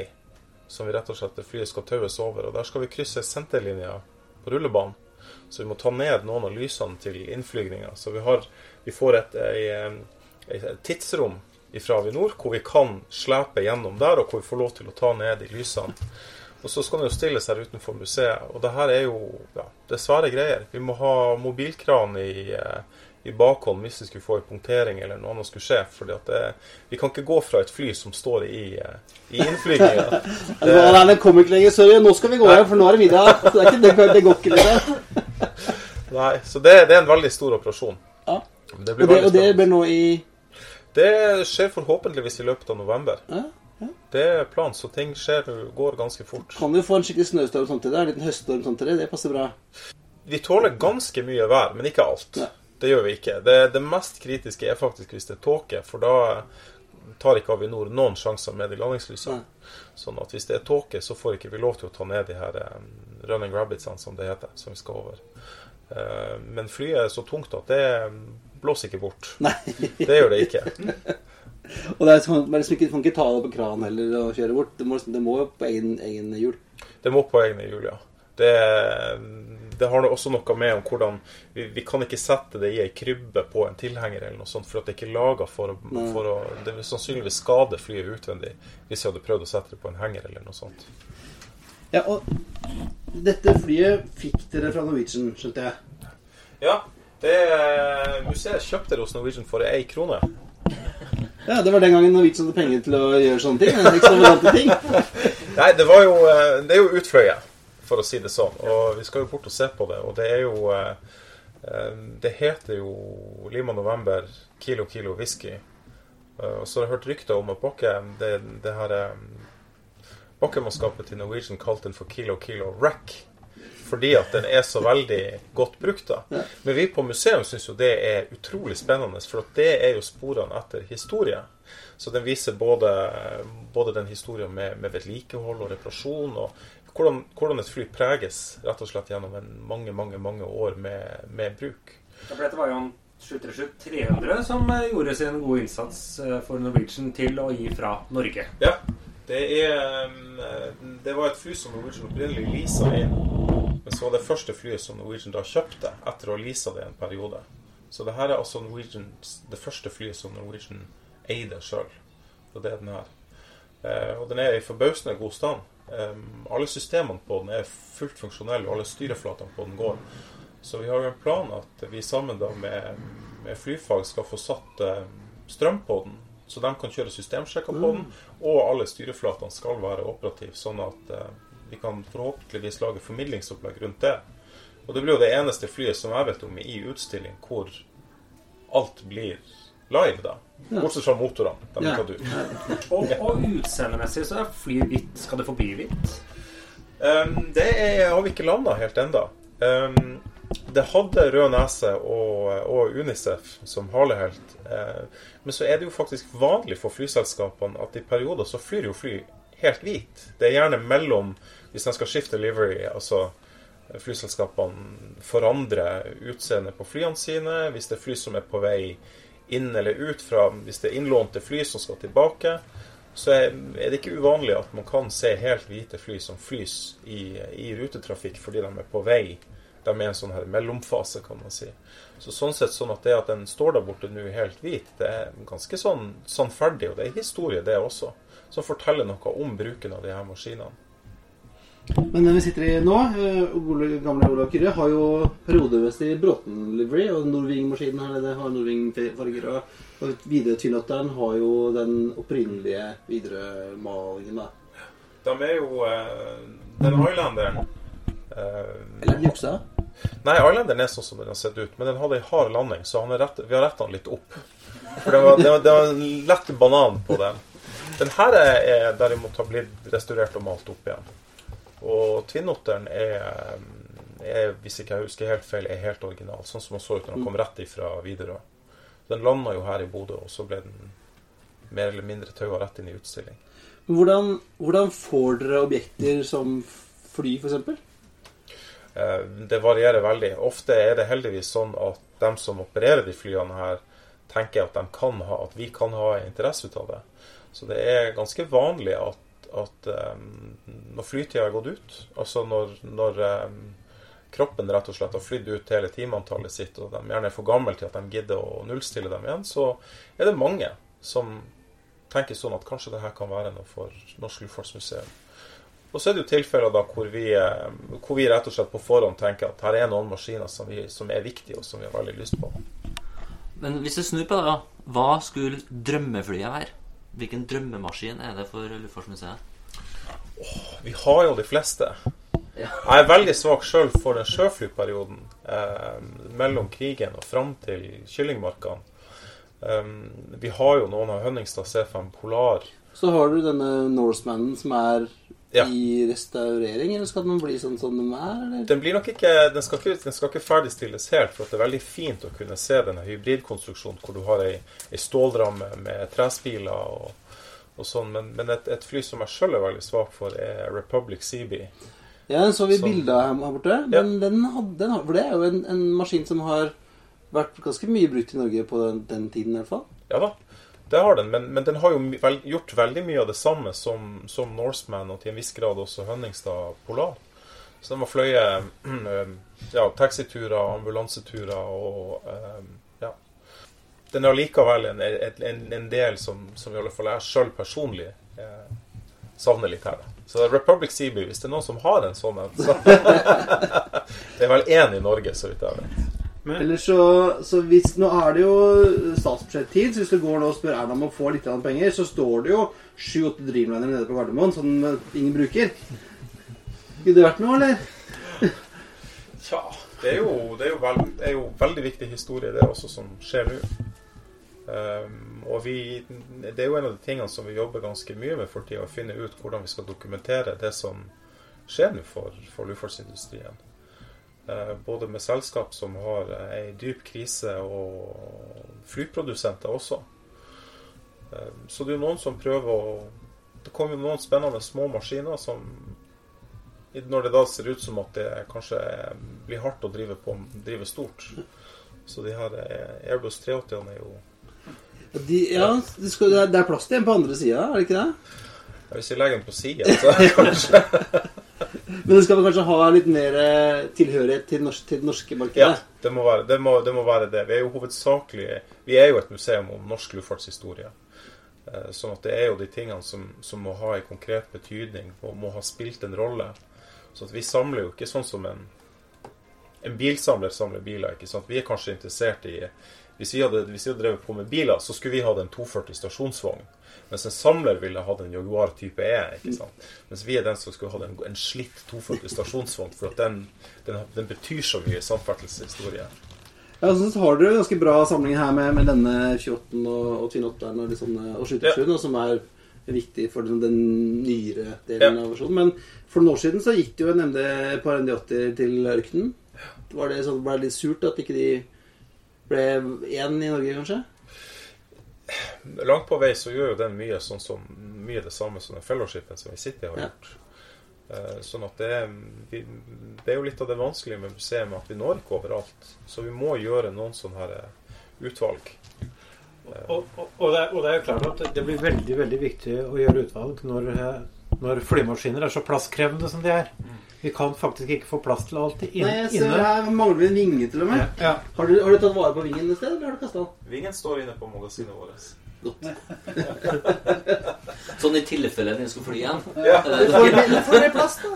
som vi rett og slett flyet skal taues over. Og der skal vi krysse senterlinja på rullebanen. Så vi må ta ned noen av lysene til innflygninga. Så vi, har, vi får et, ei, et tidsrom fra Avinor, hvor vi kan slepe gjennom der, og hvor vi får lov til å ta ned de lysene. Og så skal den jo stilles her utenfor museet. Og det her er jo ja, det er svære greier. Vi må ha mobilkran i, eh, i bakhånd hvis vi skulle få en punktering eller noe annet skulle skje. fordi at det, vi kan ikke gå fra et fly som står i, eh, i innflyginga. Det... Nei, den kommer ikke lenger. Sorry, nå skal vi gå hjem, for nå er det middag. Det, er ikke, det, det går ikke lenger. Nei, så det, det er en veldig stor operasjon. Ja. Det Og det, og det blir nå i Det skjer forhåpentligvis i løpet av november. ja. Det er planen, så ting skjer, går ganske fort. Kan vi få en skikkelig snøstorm samtidig? En liten høststorm samtidig? Det passer bra. Vi tåler ganske mye vær, men ikke alt. Ja. Det gjør vi ikke. Det, det mest kritiske er faktisk hvis det er tåke, for da tar ikke Avinor noen sjanser med de landingslysene. Sånn at hvis det er tåke, så får ikke vi lov til å ta ned de her um, running rabbitsene, som det heter, som vi skal over. Eh, men flyet er så tungt at det blåser ikke bort. Nei. Det gjør det ikke. Og det er sånn, man liksom ikke, kan ikke ta det på kran heller og kjøre bort. Det må, det må på egen, egen hjul. Det må på egne hjul, ja. Det, det har også noe med om hvordan vi, vi kan ikke sette det i ei krybbe på en tilhenger eller noe sånt, for at det ikke er laga for, for å Det vil sannsynligvis skade flyet utvendig hvis jeg hadde prøvd å sette det på en henger eller noe sånt. Ja, og dette flyet fikk dere fra Norwegian, skjønte jeg. Ja, det museet kjøpte det hos Norwegian for ei krone. Ja, Det var den gangen Norwegian hadde penger til å gjøre sånne ting. Nei, det var jo eh, Det er jo utfløye, for å si det sånn. Og vi skal jo bort og se på det. Og det er jo eh, eh, Det heter jo Lima November Kilo Kilo Whisky. Og så har jeg hørt rykter om at Bakke det, det her Bakkemannskapet til Norwegian kalte den for Kilo Kilo Rack. Fordi at den er så veldig godt brukt. da. Men vi på museum syns jo det er utrolig spennende, for at det er jo sporene etter historie. Så den viser både, både den historien med, med vedlikehold og reparasjon, og hvordan, hvordan et fly preges rett og slett gjennom en mange, mange mange år med, med bruk. Ja, for Dette var jo en 737 300 som eh, gjorde sin gode innsats eh, for Norwegian til å gi fra Norge. Ja, det, er, um, det var et fly som Norwegian opprinnelig leasa inn. Men så var det første flyet som Norwegian da kjøpte etter å ha leasa det en periode. Så det her er altså det første flyet som Norwegian eide sjøl. Og det er den her. Eh, og den er i forbausende god stand. Alle systemene på den er fullt funksjonelle, og alle styreflatene på den går. Så vi har jo en plan at vi sammen da med, med flyfag skal få satt strøm på den, så de kan kjøre systemsjekker på den, og alle styreflatene skal være operative, sånn at vi kan forhåpentligvis lage formidlingsopplegg rundt det. Og det blir jo det eneste flyet som jeg vet om i utstilling hvor alt blir live, da. Bortsett fra motorene. De Ja. tatt ut. Og, og utseendemessig så er flyet hvitt. Skal det forbli hvitt? Um, det er, har vi ikke landa helt enda. Um, det hadde Rød Nese og, og Unicef som halehelt. Uh, men så er det jo faktisk vanlig for flyselskapene at i perioder så flyr jo fly helt hvit. Det er gjerne mellom Hvis de skal skifte livery, altså flyselskapene forandrer utseendet på flyene sine. Hvis det er fly som er på vei inn eller ut fra Hvis det er innlånte fly som skal tilbake, så er det ikke uvanlig at man kan se helt hvite fly som flys i, i rutetrafikk fordi de er på vei. De er i en sånn her mellomfase, kan man si. Så sånn sett sånn at det at den står der borte nå helt hvit, det er ganske sånn sannferdig. Og det er historie, det også. Som forteller noe om bruken av de her maskinene. Men den vi sitter i nå, eh, gamle Olav Kyrre, har jo periodevest i Bråten livery, og Norwing-maskinen her nede har Norwing-farger. Og, og Widerøe-Tynotteren har jo den opprinnelige Widerøe-malingen, da. De er jo eh, Den Islanderen Eller Eller juksa. Nei, Islanderen er sånn som den har sett ut, men den hadde ei hard landing, så han rett, vi har retta den litt opp. For det var, det, var, det var en lett banan på den. Den her er, er derimot har blitt restaurert og malt opp igjen. Og Tvinnotteren er, er, hvis ikke jeg husker helt feil, er helt original. Sånn som den så ut når den kom rett ifra Widerøe. Den landa jo her i Bodø, og så ble den mer eller mindre taua rett inn i utstilling. Men hvordan, hvordan får dere objekter som fly, f.eks.? Eh, Det varierer veldig. Ofte er det heldigvis sånn at de som opererer de flyene her, tenker at, de kan ha, at vi kan ha interesse ut av det. Så det er ganske vanlig at, at um, når flytida har gått ut, altså når, når um, kroppen rett og slett har flydd ut hele timeantallet sitt, og de gjerne er for gamle til at de gidder å nullstille dem igjen, så er det mange som tenker sånn at kanskje det her kan være noe for Norsk Luftfartsmuseum. Og så er det jo tilfeller da hvor vi, hvor vi rett og slett på forhånd tenker at her er noen maskiner som, vi, som er viktige, og som vi har veldig lyst på. Men hvis du snur på det, da. Hva skulle drømmeflyet være? Hvilken drømmemaskin er det for Luftfartsmuseet? Vi har jo de fleste. Ja. Jeg er veldig svak sjøl for den sjøflyperioden eh, mellom krigen og fram til kyllingmarkene. Um, vi har jo noen av Hønningstad C5 Polar. Så har du denne Norsemanen som er Ja. i restaurering, eller skal den bli sånn som den er? Eller? Den blir nok ikke Den skal ikke, den skal ikke ferdigstilles helt, for det er veldig fint å kunne se denne hybridkonstruksjonen hvor du har ei, ei stålramme med trespiler og, og sånn. Men, men et, et fly som jeg sjøl er veldig svak for, er Republic Seabee. Ja, den så vi Som- bilder her borte. Men den hadde, den, for det er jo en, en maskin som har vært ganske mye brukt i Norge på den, den tiden, i hvert fall. Ja da, det har den, men, men den har jo vel, gjort veldig mye av det samme som, som Norseman, og til en viss grad også Hønningstad Polar. Så den har fløyet ja, taxiturer, ambulanseturer og eh, ja. Den er allikevel en, en, en del som, som i alle fall jeg sjøl personlig eh, savner litt her. da. Så Republic Seabee, hvis det er noen som har en sånn en, så Det er vel én i Norge, så vidt jeg vet. Eller så, så hvis, Nå er det jo statsbudsjettid, så hvis du går nå og spør Erna om å få litt penger, så står det jo sju-åtte Dreamliner nede på Gardermoen som eh, ingen bruker. Skulle det vært noe, eller? Tja, det er jo, det er jo, veld, det er jo veldig viktig historie, det også, som skjer nå. Um, og vi, det er jo en av de tingene som vi jobber ganske mye med for tida, å finne ut hvordan vi skal dokumentere det som skjer nå for, for luftfartsindustrien. Eh, både med selskap som har eh, ei dyp krise, og flyprodusenter også. Ehm, så det er jo noen som prøver å Det kommer jo noen spennende små maskiner som når det da ser ut som at det kanskje blir hardt å drive på drive stort. Så de her eh, Airbus 380-ene er jo De, ja, det, skal, det er- plass til en på andre sida, er det ikke det? Hvis jeg legger den på sida, så kanskje Men det skal vi kanskje ha litt mer eh, tilhørighet til, norsk, til det norske Ja, markedet? det må, være, det, må, det må være det. Vi er jo hovedsakelig Vi er jo et museum om norsk luftfartshistorie. Eh, Sånn at det er jo de tingene som, som må ha en konkret betydning og må ha spilt en rolle. Så at vi samler jo ikke sånn som en en bilsamler samler biler. ikke sant? Vi er kanskje interessert i Hvis vi hadde, hvis vi hadde drevet på med biler, så skulle vi hatt en 240 stasjonsvogn. Mens en samler ville hatt en Jaguar type E. ikke sant? Mens vi er den som skulle hatt en, en slitt 240 stasjonsvogn, for at den, den, den betyr så mye i samferdselshistorie. Ja, så har dere ganske bra samling her med, med denne 28 og, og 28-eren og, liksom, og 77-en, ja. som er viktig for den, den nyere delen Ja. av versjonen. Men for noen år siden så gikk det jo en MD par MD80 til ørkenen. Var det sånn, ble det litt surt at ikke de ble én i Norge, kanskje? Langt på vei så gjør jo den mye sånn som mye det samme som den fellowshipen som vi sitter i har gjort. Ja. Sånn at det er, vi, det er jo litt av det vanskelige med museet, at vi når ikke overalt. Så vi må gjøre noen sånne her eh, utvalg. Og, og, og, det, er- og det er jo klart at det blir veldig veldig viktig å gjøre utvalg når, eh, når flymaskiner er så plasskrevende som de er. Vi kan faktisk ikke få plass til alt inne. Nei, jeg ser her mangler vi en vinge til og med. Ja. Har, du, har du tatt vare på vingen et sted, eller har du kasta den? Vingen står inne på magasinet vårt. Sånn i tilfelle den skulle fly igjen. Ja. Det- Får vi- får plass, da?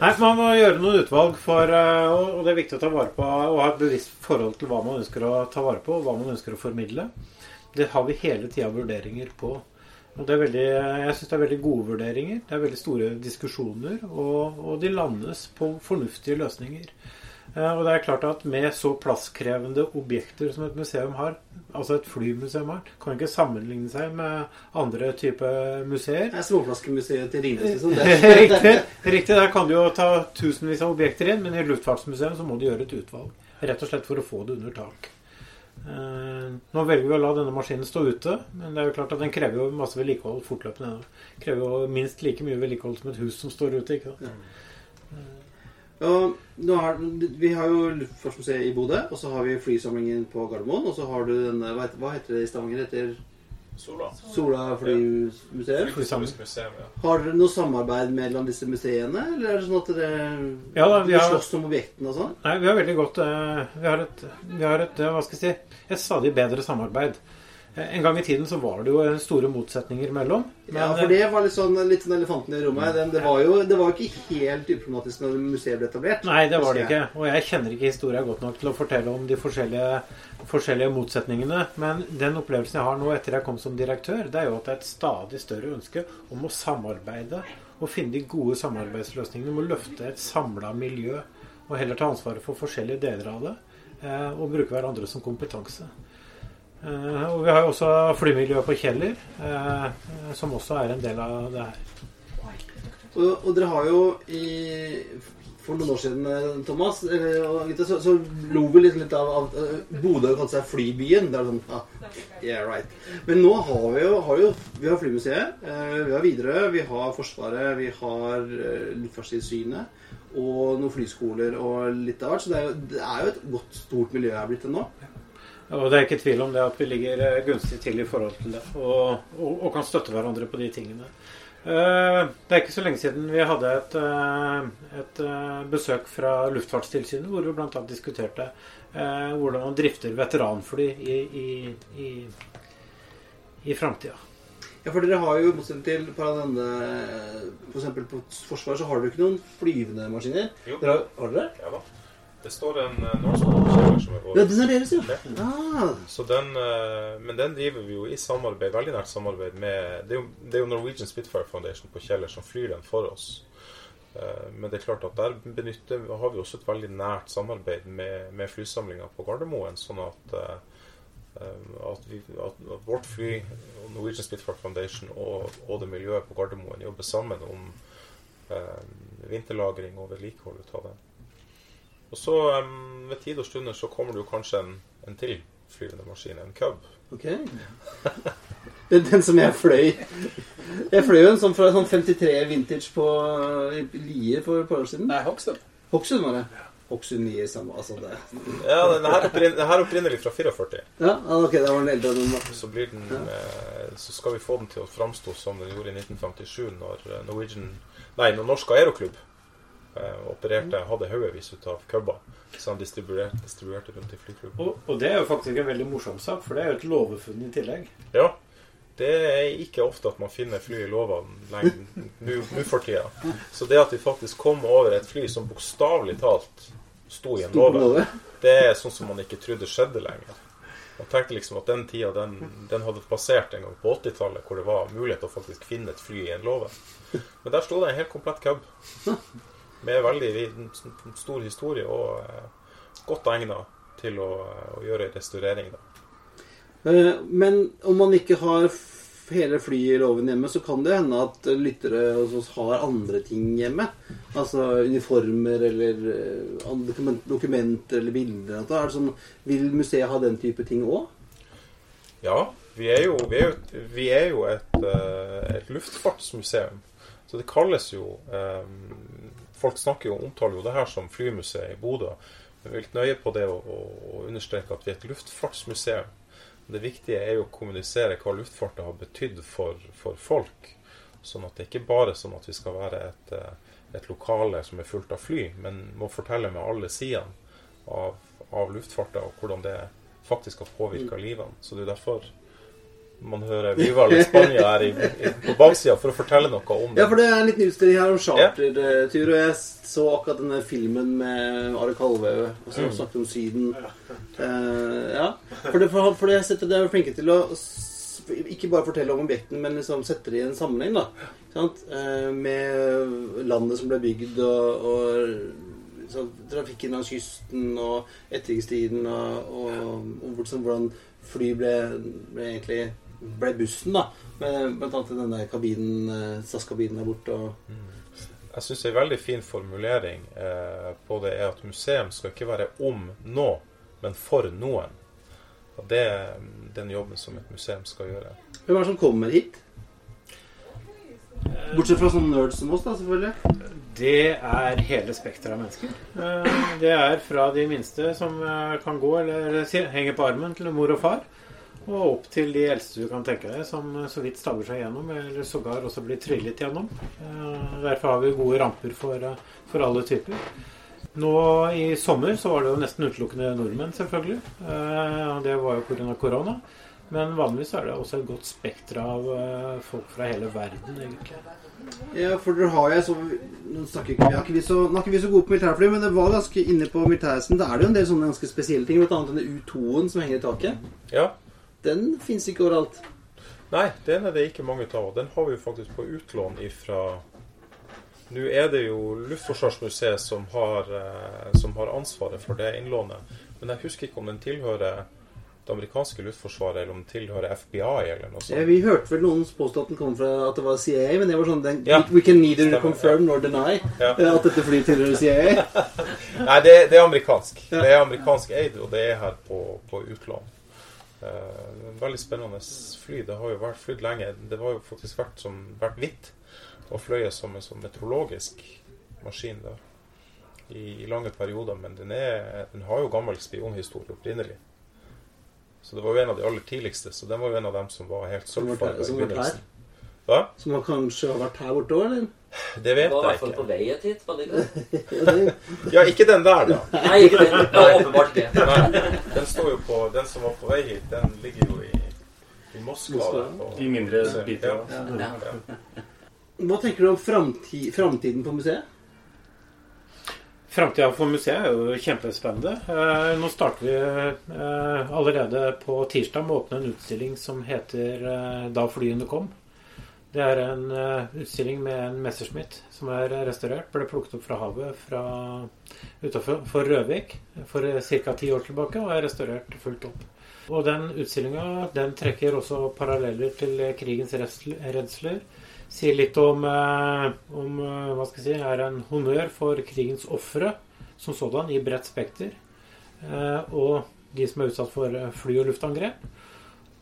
Nei, Man må gjøre noen utvalg, for, eh, og og det er viktig å ta vare på og ha et bevisst forhold til hva man ønsker å ta vare på, og hva man ønsker å formidle. Det har vi hele tida vurderinger på. Det er veldig, Jeg syns det er veldig gode vurderinger. Det er veldig store diskusjoner, og, og de landes på fornuftige løsninger. Eh, Og det er klart at med så plasskrevende objekter som et museum har, altså et flymuseum har, kan ikke sammenligne seg med andre typer museer. Det er Småflaskemuseet til Ringnes, liksom. Riktig, riktig. Der kan du jo ta tusenvis av objekter inn, men i Luftfartsmuseet så må du gjøre et utvalg. Rett og slett for å få det under tak. Eh, nå velger vi å la denne maskinen stå ute, men det er jo klart at den krever jo masse vedlikehold fortløpende. Den Krever jo minst like mye vedlikehold som et hus som står ute. ikke sant? Og nå har, vi har jo Luftfartsmuseet i Bodø, og så har vi flysamlingen på Gardermoen. Og så har du denne hva heter det i Stavanger? Heter Sola. Sola flymuseum. Ja. Har dere noe samarbeid mellom disse museene, eller er det sånn at dere Ja da, vi har- slåss om objektene og sånn? Nei, vi har veldig godt eh, Vi har et, vi har et eh, hva skal jeg si, et stadig bedre samarbeid. Eh, En gang i tiden så var det jo eh, store motsetninger mellom. Men, Ja, for det var litt sånn, litt sånn elefanten i rommet. Den, det, var jo, det var ikke helt uproblematisk når museet ble etablert. Nei, det var det ikke. Og jeg kjenner ikke historia godt nok til å fortelle om de forskjellige, forskjellige motsetningene. Men den opplevelsen jeg har nå etter jeg kom som direktør, det er jo at det er et stadig større ønske om å samarbeide og finne de gode samarbeidsløsningene. Om å løfte et samla miljø og heller ta ansvaret for forskjellige deler av det. eh, Og bruke hverandre som kompetanse. Eh, Og vi har jo også flymiljøet på Kjeller, eh, som også er en del av det her. Og, og dere har jo i For noen år siden, eh, Thomas, så, så lo vi litt, litt av, av Bodø kalte seg Flybyen. Det er sånn ah, Yeah, right. Men nå har vi jo, har jo vi har Flymuseet, vi har Widerøe, vi har Forsvaret, vi har Luftfartstilsynet og noen flyskoler og litt av hvert. Så det er, jo, det er jo et godt, stort miljø her blitt det nå. Og det er ikke tvil om det at vi ligger eh, gunstig til i forhold til det, og, og, og kan støtte hverandre på de tingene. Eh, Det er ikke så lenge siden vi hadde et, eh, et besøk fra Luftfartstilsynet, hvor vi bl.a. diskuterte eh, hvordan man drifter veteranfly i, i, i, i framtida. Ja, for dere har jo, i motsetning til på denne For på Forsvaret, så har dere ikke noen flyvende maskiner. Jo. Dere har, har dere? Ja da. Det står en uh, Norseman-kjeller som er vår. Ja, den er deres, ja. Ah, Så den, uh, men den driver vi jo i samarbeid, veldig nært samarbeid med Det er jo, det er jo Norwegian Spitfire Foundation på Kjeller som flyr den for oss. Eh, Men det er klart at der benytter, har vi også et veldig nært samarbeid med, med flysamlinga på Gardermoen. Sånn at, at, vi, at, at vårt fly, Norwegian Spitfire Foundation og, og det miljøet på Gardermoen jobber sammen om eh, vinterlagring og vedlikehold av den. Og så um, ved tid og stunder så kommer det jo kanskje en, en til flyvende maskin, en cub. ok. Den som jeg fløy. Jeg fløy jo en sånn fra sånn 53 vintage på Lier for et par år siden. Nei, Hokksund. Hokksund var det. Hokksund Lier samme, altså det. Ja, den her, opprin den her opprinnelig fra 44. Ja, ok, det var den eldre den da. Så, blir den, eh, så skal vi få den til å framstå som den gjorde i 1957, når eh, Norwegian Nei, når Norsk Aeroklubb opererte, hadde haugevis ut av cubber som distribuerte, distribuerte rundt i flyklubben. Og, og det er jo faktisk en veldig morsom sak, for det er jo et låvefunn i tillegg. Ja. Det er ikke ofte at man finner fly i låvene nå for tida. Så det at vi faktisk kom over et fly som bokstavelig talt sto i en låve, låve. det er sånn som man ikke trodde skjedde lenger. Man tenkte liksom at den tida den, den hadde passert en gang på 80-tallet, hvor det var mulighet til å faktisk finne et fly i en låve. Men der sto det en helt komplett cub. Med veldig stor historie og eh, godt egnet til å, å gjøre restaurering. Da. Eh, Men om man ikke har hele flyet i låven hjemme, så kan det hende at lyttere hos oss har andre ting hjemme. Altså uniformer eller eh, dokumenter eller bilder. Er det sånn, vil museet ha den type ting òg? Ja, vi er jo, vi er jo, vi er jo et, eh, et luftfartsmuseum. Så det kalles jo eh, Folk snakker jo, omtaler jo det her som flymuseet i Bodø. Men vi litt nøye på det å, understreke at vi er et luftfartsmuseum. Det viktige er jo å kommunisere hva luftfarten har betydd for, for folk. Sånn at det ikke bare er sånn at vi skal være et, eh, et lokale som er fullt av fly, men må fortelle med alle sidene av, av luftfarten og hvordan det faktisk har påvirka livene. Så det er derfor man hører Viva la Spania her i, i, på baksida for å fortelle noe om det. Ja, for det er en liten utstilling her om chartertur, og jeg så akkurat denne filmen med Are Kalvø som Mm. snakket om Syden. Uh, ja, for det, for, for det setter dere er flinke til å ikke bare fortelle om objektene, men liksom sette det i en sammenheng, da. Sant? Uh, med landet som ble bygd, og, og så, trafikken langs kysten, og etterkrigstiden, og, og, og hvordan fly ble, ble egentlig ble bussen, da. Med, blant annet denne kabinen, eh, SAS-kabinen der borte. Og, Jeg syns en veldig fin formulering eh, på det er at museum skal ikke være om nå, men for noen. Og Det er den jobben som et museum skal gjøre. hvem er det som kommer hit? Bortsett fra sånne nerds som oss, da, selvfølgelig. Det er hele spekteret av mennesker. Eh, Det er fra de minste som eh, kan gå eller henge henger på armen til mor og far, og opp til de eldste du kan tenke deg, som eh, så vidt stabber seg gjennom, eller sågar også blir tryllet gjennom. Eh, Derfor har vi gode ramper for, eh, for alle typer. Nå i sommer så var det jo nesten utelukkende nordmenn, selvfølgelig. Eh, og Det var jo pga. korona. Men vanligvis er det også et godt spekter av folk fra hele verden, egentlig. Ja, for dere har jeg så Nå snakker ikke vi, er ikke vi så, nå er ikke vi så gode på militærfly, men det var ganske inne på militærhesten. Da er det jo en del sånne ganske spesielle ting, bl.a. denne U2-en som henger i taket. Ja. Den fins ikke overalt. Nei, den er det ikke mange av. Den har vi jo faktisk på utlån ifra Nå er det jo Luftforsvarsmuseet som har, eh, som har ansvaret for det innlånet. Men jeg husker ikke om den tilhører det amerikanske luftforsvaret, eller om den tilhører FBI, eller noe Ja, vi hørte vel noen påstå at den kom fra at det var CIA, men det var sånn den, Ja. We can neither Stemmer, confirm nor deny Ja. eh, at dette flyet tilhører CIA. Nei, det, det er amerikansk. Det er amerikansk eid, og det er her på, på utlån. Eh, veldig spennende fly. Det har jo vært flydd lenge. Det har jo faktisk vært, som, vært hvitt og fløyet som en sånn meteorologisk maskin da, i, i lange perioder. Men den, er, den har jo gammel spionhistorie opprinnelig. Så det var jo en av de aller tidligste. Så den var jo en av dem som var helt sølvfarga i var begynnelsen. Hva? Som har kanskje har vært her borte òg, eller? Det vet var i hvert jeg fall på ikke. vei hit, var det ikke? Ja, ikke den der, da. Nei, ikke den. Ja, åpenbart ikke. Nei, den står jo på Den som var på vei hit, den ligger jo i, i Moskva. Moskva. I mindre biter. Ja. Ja. Ja. hva tenker du om framti framtiden på museet? Framtida for museet er jo kjempespennende. Eh, nå starter vi eh, allerede på tirsdag med å åpne en utstilling som heter eh, 'Da flyene kom'. Det er en eh, utstilling med en Messerschmitt som er restaurert. Ble plukket opp fra havet fra utenfor Røvik for ca. ti år tilbake og er restaurert fullt opp. Og den utstillinga trekker også paralleller til eh, krigens redsler. Sier litt om, eh, om eh, hva skal jeg si, er en honnør for krigens ofre som sådan i bredt spekter. Eh, og de som er utsatt for eh, fly- og luftangrep.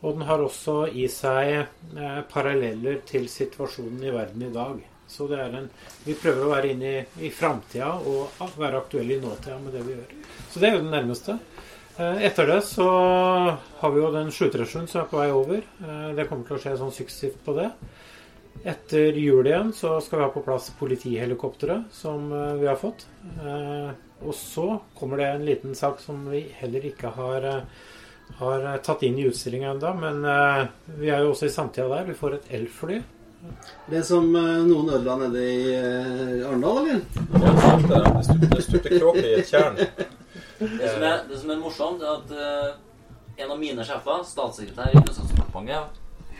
Og den har også i seg eh, paralleller til situasjonen i verden i dag. Så en, vi prøver å være inne i, i framtida og være aktuelle i nåtida med det vi gjør. Så det er jo det nærmeste. Eh, Etter det så har vi jo den 737 som er på vei over. Eh, Det kommer til å skje sånn suksessivt på det. Etter jul igjen så skal vi ha på plass politihelikopteret som eh, vi har fått. Eh, Og så kommer det en liten sak som vi heller ikke har, eh, har eh, tatt inn i utstillinga ennå. Men eh, vi er jo også i samtida der. Vi får et elfly. Det som eh, noen ødela nede i Arendal, eller? Det stupte, stupte kråke i et tjern. Det som er, det som er morsomt, er at en av mine sjefer, statssekretær i Kunnskapsdepartementet,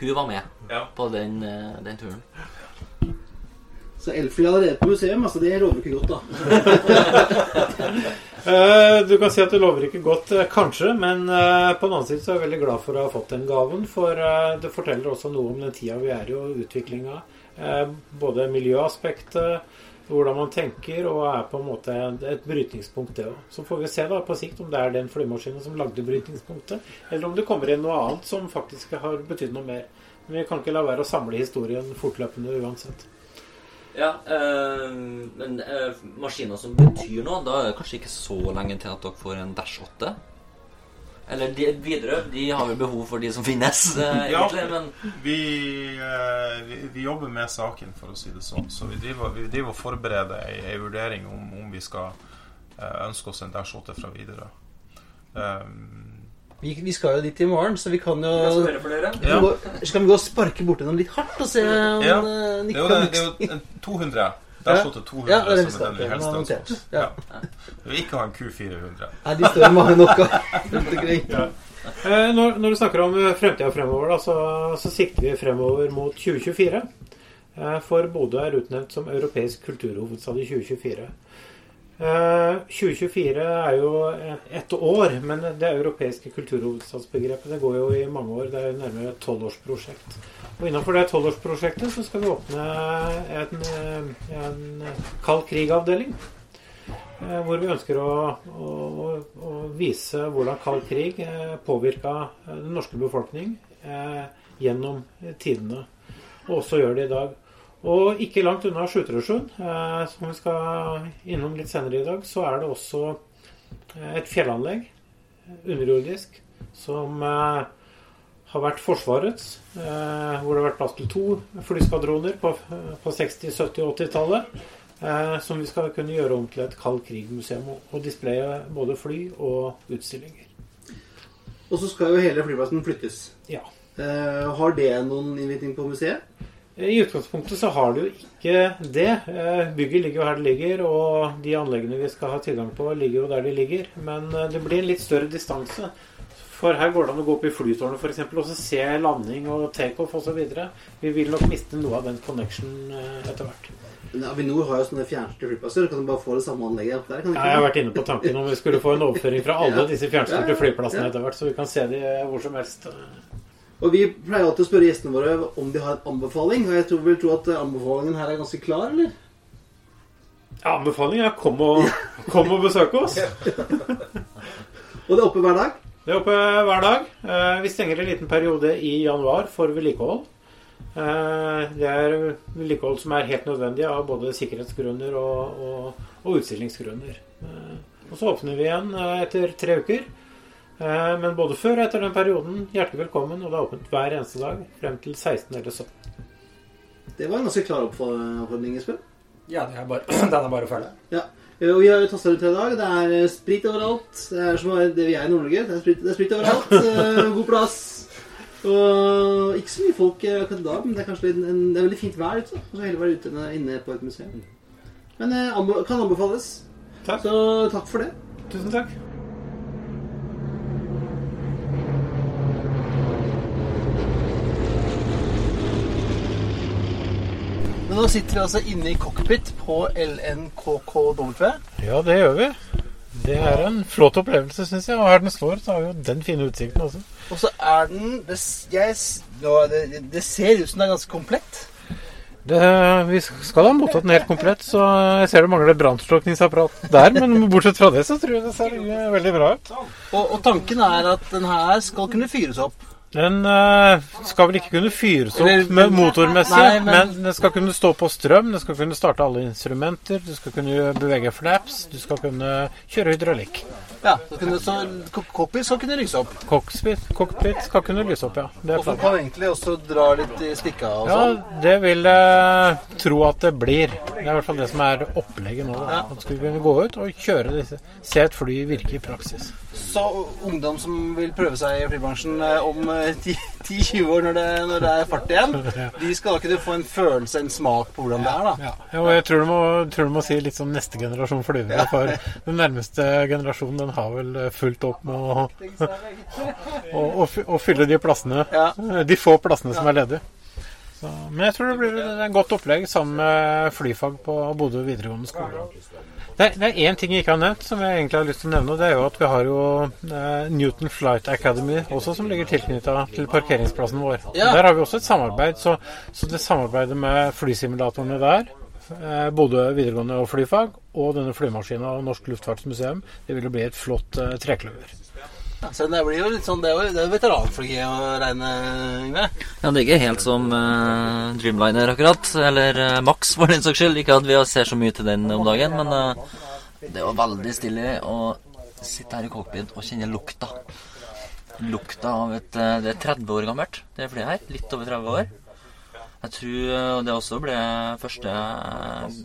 hun var med Ja. på den, den turen. Så elfly allerede på museum, altså det lover ikke godt, da. Eh, Du kan si at det lover ikke godt, eh, kanskje, men eh, på den annen side så er jeg veldig glad for å ha fått den gaven. For det forteller også noe om den tida vi er i, og utviklinga. Både miljøaspektet, hvordan man tenker, og er på en måte et brytningspunkt, det òg. Så får vi se da på sikt om det er den flymaskinen som lagde brytningspunktet, eller om det kommer inn noe annet som faktisk har betydd noe mer. Men vi kan ikke la være å samle historien fortløpende uansett. Ja, øh, men øh, maskiner som betyr noe, da er det kanskje ikke så lenge til at dere får en Dash 8? Eller de, Widerøe, de har vel behov for de som finnes, eh, Ja. egentlig, men Vi, eh, vi, vi jobber med saken, for å si det sånn. Så vi driver, vi driver og forbereder ei, ei vurdering om, om vi skal eh, ønske oss en Dash 8 fra Widerøe. Um, Vi, vi skal jo dit i morgen, så vi kan jo vi kan gå, Skal vi gå og sparke borti dem litt hardt og se om Ja. eh, det er jo, kan det, det er jo en 200. Dash 8 200 Ja, det er det vi som er den vi helst har ønsker oss. Ja. Vi vil ikke ha en Q400. Nei, de står det mange nok av rundt omkring. Eh, Når, når du snakker om eh, fremtida fremover, da, så, så sikter vi fremover mot 2024. Eh, For Bodø er utnevnt som europeisk kulturhovedstad i 2024. Eh, 2024 er jo ett år, men det europeiske kulturhovedstadsbegrepet det går jo i mange år. Det er jo nærmere et tolvårsprosjekt. Og innenfor det tolvårsprosjektet så skal vi åpne en, eh, en kald krig-avdeling. Eh, Hvor vi ønsker å, å, å, vise hvordan kald krig eh, påvirka eh, den norske befolkning eh, gjennom tidene. Og også gjør det i dag. Og ikke langt unna Sjutrøsjøen, eh, som vi skal innom litt senere i dag, så er det også eh, et fjellanlegg, eh, underjordisk, som har vært Forsvarets. Hvor det har vært plass til to flyskvadroner på, på 60-, 70- og 80-tallet. Eh, som vi skal kunne gjøre om til et kald krig-museum og- displaye både fly og utstillinger. Og så skal jo hele flyplassen flyttes. Ja. Har det noen innvirkning på museet? I utgangspunktet så har det jo ikke det. Eh, Bygget ligger jo her det ligger, og de anleggene vi skal ha tilgang på, ligger jo der de ligger. Men eh, det blir en litt større distanse. For her går det an å gå opp i flytårnet f.eks. og så se landing og takeoff osv. Vi vil nok miste noe av den connection eh, etter hvert. Men Avinor har jo sånne fjernstyrte flyplasser. Kan du bare få det samme anlegget opp der? Ja, jeg har vært inne på tanken om vi skulle få en overføring fra alle disse fjernstyrte flyplassene etter hvert, så vi kan se de hvor som helst. Og Vi pleier alltid å spørre gjestene våre om de har en anbefaling. Og jeg tror vel tro at anbefalingen her er ganske klar, eller? Ja, anbefalingen er kom og, kom og besøk oss. Og det er oppe hver dag? Det er oppe hver dag. Eh, Vi stenger en liten periode i januar for vedlikehold. Eh, Det er vedlikehold som er helt nødvendig av både sikkerhetsgrunner og, og, og utstillingsgrunner. Eh, Og så åpner vi igjen etter tre uker. Eh, Men både før og etter den perioden, hjertelig velkommen. Og det er åpent hver eneste dag frem til 16 eller 17. Det var en ganske klar oppfordring, Espen. Ja, det er bare, den er bare å følge. Ja. Og vi har tasta ut i dag. Det er eh, sprit overalt. Det er som det vi er i Nord-Norge. Det, er sprit- det er sprit overalt. Eh, God plass. Og ikke så mye folk akkurat da, men det er kanskje litt, en, det er veldig fint vær ute. Og så heller være ute enn inne på et museum. Men det kan anbefales. Takk. Så takk for det. Tusen takk. Nå sitter vi altså inne i cockpit på LNKKW. Ja, det gjør vi. Det er en flott opplevelse, syns jeg. Og her den står, så har vi jo den fine utsikten også. Og så er den det, jeg, det, det ser ut som det er ganske komplett. Det, vi skal ha mottatt den helt komplett, så jeg ser det mangler brannslukningsapparat der. Men bortsett fra det, så tror jeg det ser veldig bra ut. Og, og tanken er at den her skal kunne fyres opp. Den uh, skal vel ikke kunne fyres opp med motormessig, Nei, men... men- den skal kunne stå på strøm, den skal kunne starte alle instrumenter, du skal kunne bevege flaps, du skal kunne kjøre hydraulikk. Ja, så, kunne, så cockpit skal kunne lyse opp. Cockpit, cockpit skal kunne lyse opp, ja. Det er Og så kan egentlig også dra litt i stikka og Ja, sånn. det vil jeg tro at det blir. Det er i hvert fall det som er opplegget nå. da. Ja. At skal vi kunne gå ut og kjøre disse. Se et fly virke i praksis. Så ungdom som vil prøve seg i flybransjen eh, om eh, 10-20 år, når det, når det er fart igjen, de skal da kunne få en følelse, en smak på hvordan det er, da. Ja, ja, og jeg tror du, må, tror du må si litt sånn neste generasjon flyvere. For den nærmeste generasjonen den har vel eh, fulgt opp med å, å, å, å fylle de plassene. De få plassene som er ledige. Så, men jeg tror det blir et godt opplegg sammen med flyfag på Bodø videregående skole. Det er, det er én ting jeg ikke har nevnt, som jeg egentlig har lyst til å nevne. Det er jo at vi har jo eh, Newton Flight Academy også, som ligger tilknytta til parkeringsplassen vår. Ja. Der har vi også et samarbeid. Så, så det samarbeidet med flysimulatorene der, eh, Bodø videregående og flyfag, og denne flymaskina og Norsk Luftfartsmuseum, det vil jo bli et flott eh, trekløver. Så det blir jo litt sånn, det er jo, det er jo veteranfly å regne, med. Ja, det er ikke helt som eh, Dreamliner akkurat, eller eh, Max for den saks skyld. Ikke at vi ser så mye til den om dagen, men eh, det er jo veldig stille å sitte her i cockpit og kjenne lukta. Lukta av et eh, Det er 30 år gammelt, det flyet her. Litt over 30 år. Jeg tror eh, det også ble første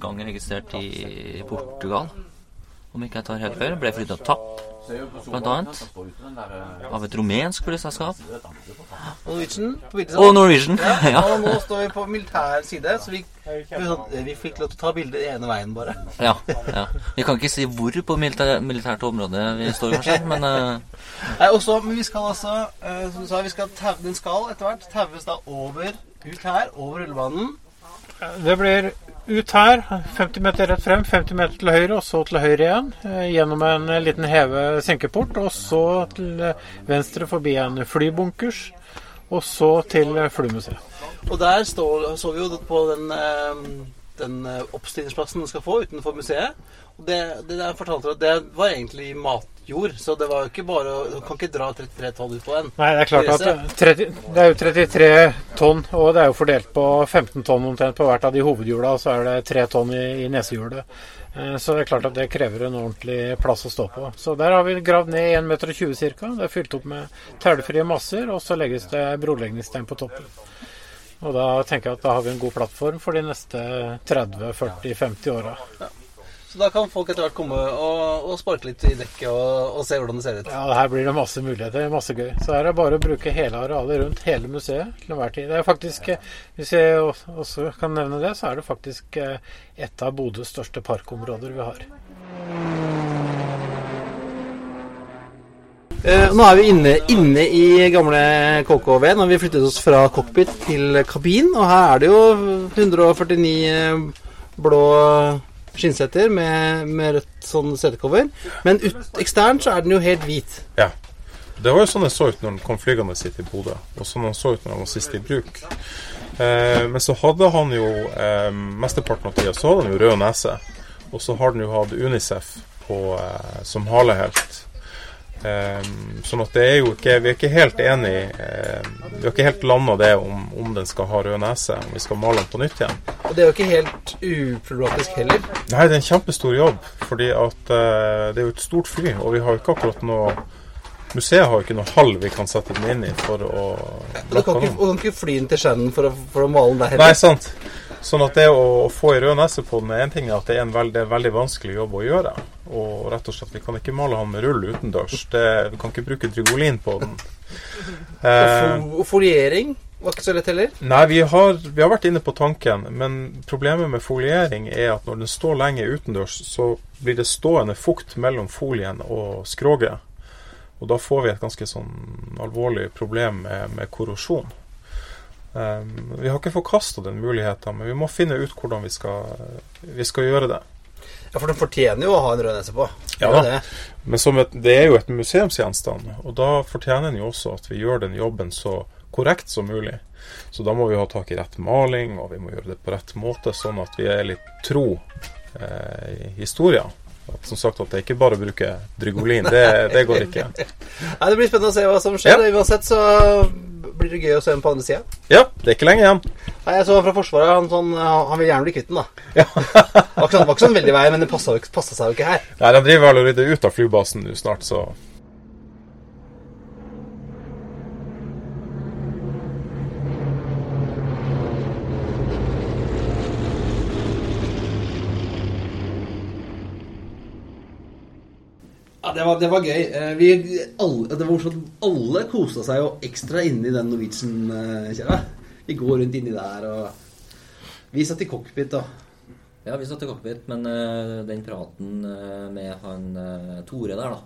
gang registrert i Portugal. Om ikke jeg tar helt feil. Ble flyttet tapp, TAP, blant annet. Av et rumensk flyselskap. Norwegian. Og Norwegian. Ja, og nå står vi på militær side, så vi, vi, vi fikk lov til å ta bilde ene veien, bare. Ja, ja. Vi kan ikke si hvor på militær, militært område vi står, kanskje, men uh... Nei, også, men vi skal altså, eh, som du sa, vi skal tau, den skal etter hvert taues da over, ut her, over rullebanen. Det blir ut her, 50 meter rett frem, 50 meter til høyre, og så til høyre igjen. eh, Gjennom en eh, liten heve-senkeport, og så til eh, venstre forbi en flybunkers. Og så til flymuseet. Og der står, så vi jo på den, den oppstillingsplassen den skal få utenfor museet. Det, det der fortalte du det var egentlig matjord, så det var jo ikke bare Du kan ikke dra 33 tonn ut på en. Nei, det er klart at eh, 30, det er jo 33 tonn, og det er jo fordelt på 15 tonn omtrent på hvert av de hovedhjula, og så er det 3 tonn i, i nesehjulet. Eh, Så det er klart at det krever en ordentlig plass å stå på. Så der har vi gravd ned 1,20 meter ca. Det er fylt opp med tælefrie masser, og så legges det brolegningsstein på toppen. Og da tenker jeg at da har vi en god plattform for de neste 30-40-50 åra. Så da kan folk etter hvert komme og, og sparke litt i dekket og, og se hvordan det ser ut. Ja, her blir det masse muligheter. Masse gøy. Så her er det bare å bruke hele arealet rundt hele museet til enhver tid. Det er faktisk, eh, Hvis jeg også- kan nevne det, så er det faktisk eh, et av Bodøs største parkområder vi har. Eh, nå er vi inne, inne i gamle KKV. Nå har vi flyttet oss fra cockpit til kabin. Og her er det jo 149 blå skinnsetter med, med rødt sånn setecover. Men ut, eksternt så er den jo helt hvit. Ja. Det var jo sånn den så ut når den kom flygende hit i Bodø, og sånn den så ut når den var sist i bruk. Eh, men så hadde han jo eh, mesteparten av tida så hadde han jo rød nese. Og så har den jo hatt Unicef på, eh, som halehelt. Eh, sånn at det er jo ikke Vi er ikke helt enig eh, Vi har ikke helt landa det om, om den skal ha rød nese, om vi skal male den på nytt igjen. Og det er jo ikke helt uproblematisk heller. Nei, det er en kjempestor jobb, fordi at eh, det er jo et stort fly, og vi har jo ikke akkurat noe Museet har jo ikke noe hall vi kan sette den inn i for å du kan ikke, og du kan ikke fly den til Shannon for for å male den der Nei, sant. Sånn at det å, å få ei rød nese på den er en ting, at det er en veld, det er veldig vanskelig jobb å gjøre. Og rett og slett, vi kan ikke male han med rull utendørs. Det, vi kan ikke bruke drygolin på den. Eh, og foliering var ikke så lett heller. Nei, vi har, vi har vært inne på tanken, men problemet med foliering er at når den står lenge utendørs, så blir det stående fukt mellom folien og skroget. Og da får vi et ganske sånn alvorlig problem med, med korrosjon. Um, vi har ikke forkasta den muligheten, men vi må finne ut hvordan vi skal, vi skal gjøre det. Ja, For den fortjener jo å ha en rød nese på. Ja Det da. det. Men som et, det er jo et museumsgjenstand, og da fortjener den jo også at vi gjør den jobben så korrekt som mulig. Så da må vi ha tak i rett maling, og vi må gjøre det på rett måte, sånn at vi er litt tro eh, i historien. At, som sagt, at det ikke bare å bruke drygolin, det, det går ikke. Nei, Det blir spennende å se hva som skjer. Uansett så blir det gøy å se ham på andre sida. Ja, det er ikke lenge igjen. Nei, Jeg så han fra Forsvaret. Han, sånn, han han vil gjerne bli kvitt den, da. Det var ikke sånn, var ikke sånn veldig vei, men det passa seg jo ikke her. Nei, De driver vel og rydder ut av flybasen nå snart, så Ja, det var, det var gøy. Eh, Vi, alle, det var morsomt. Alle kosa seg jo ekstra inni den Norwegian-kjerra. Vi går rundt inni der, og Vi satt i cockpit, da. Ja, vi satt i cockpit, men uh, den praten eh, med han uh, Tore der, da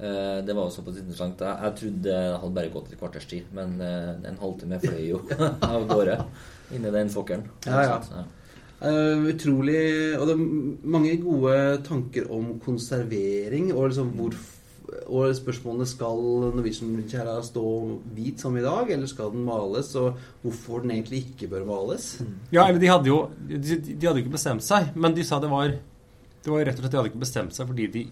eh, Det var også på interessant. Jeg, jeg trodde det hadde bare gått et kvarters tid, men eh, en halvtime fløy jo av gårde inni den fokkeren. Ja, ja. Eh, utrolig Og det er mange gode tanker om konservering og liksom hvor og spørsmålene skal Norwegian-kjerra stå hvit som i dag, eller skal den males, og hvorfor den egentlig ikke bør males. Ja, eller de hadde jo de, de hadde ikke bestemt seg, men de sa det var Det var rett og slett de hadde ikke bestemt seg fordi de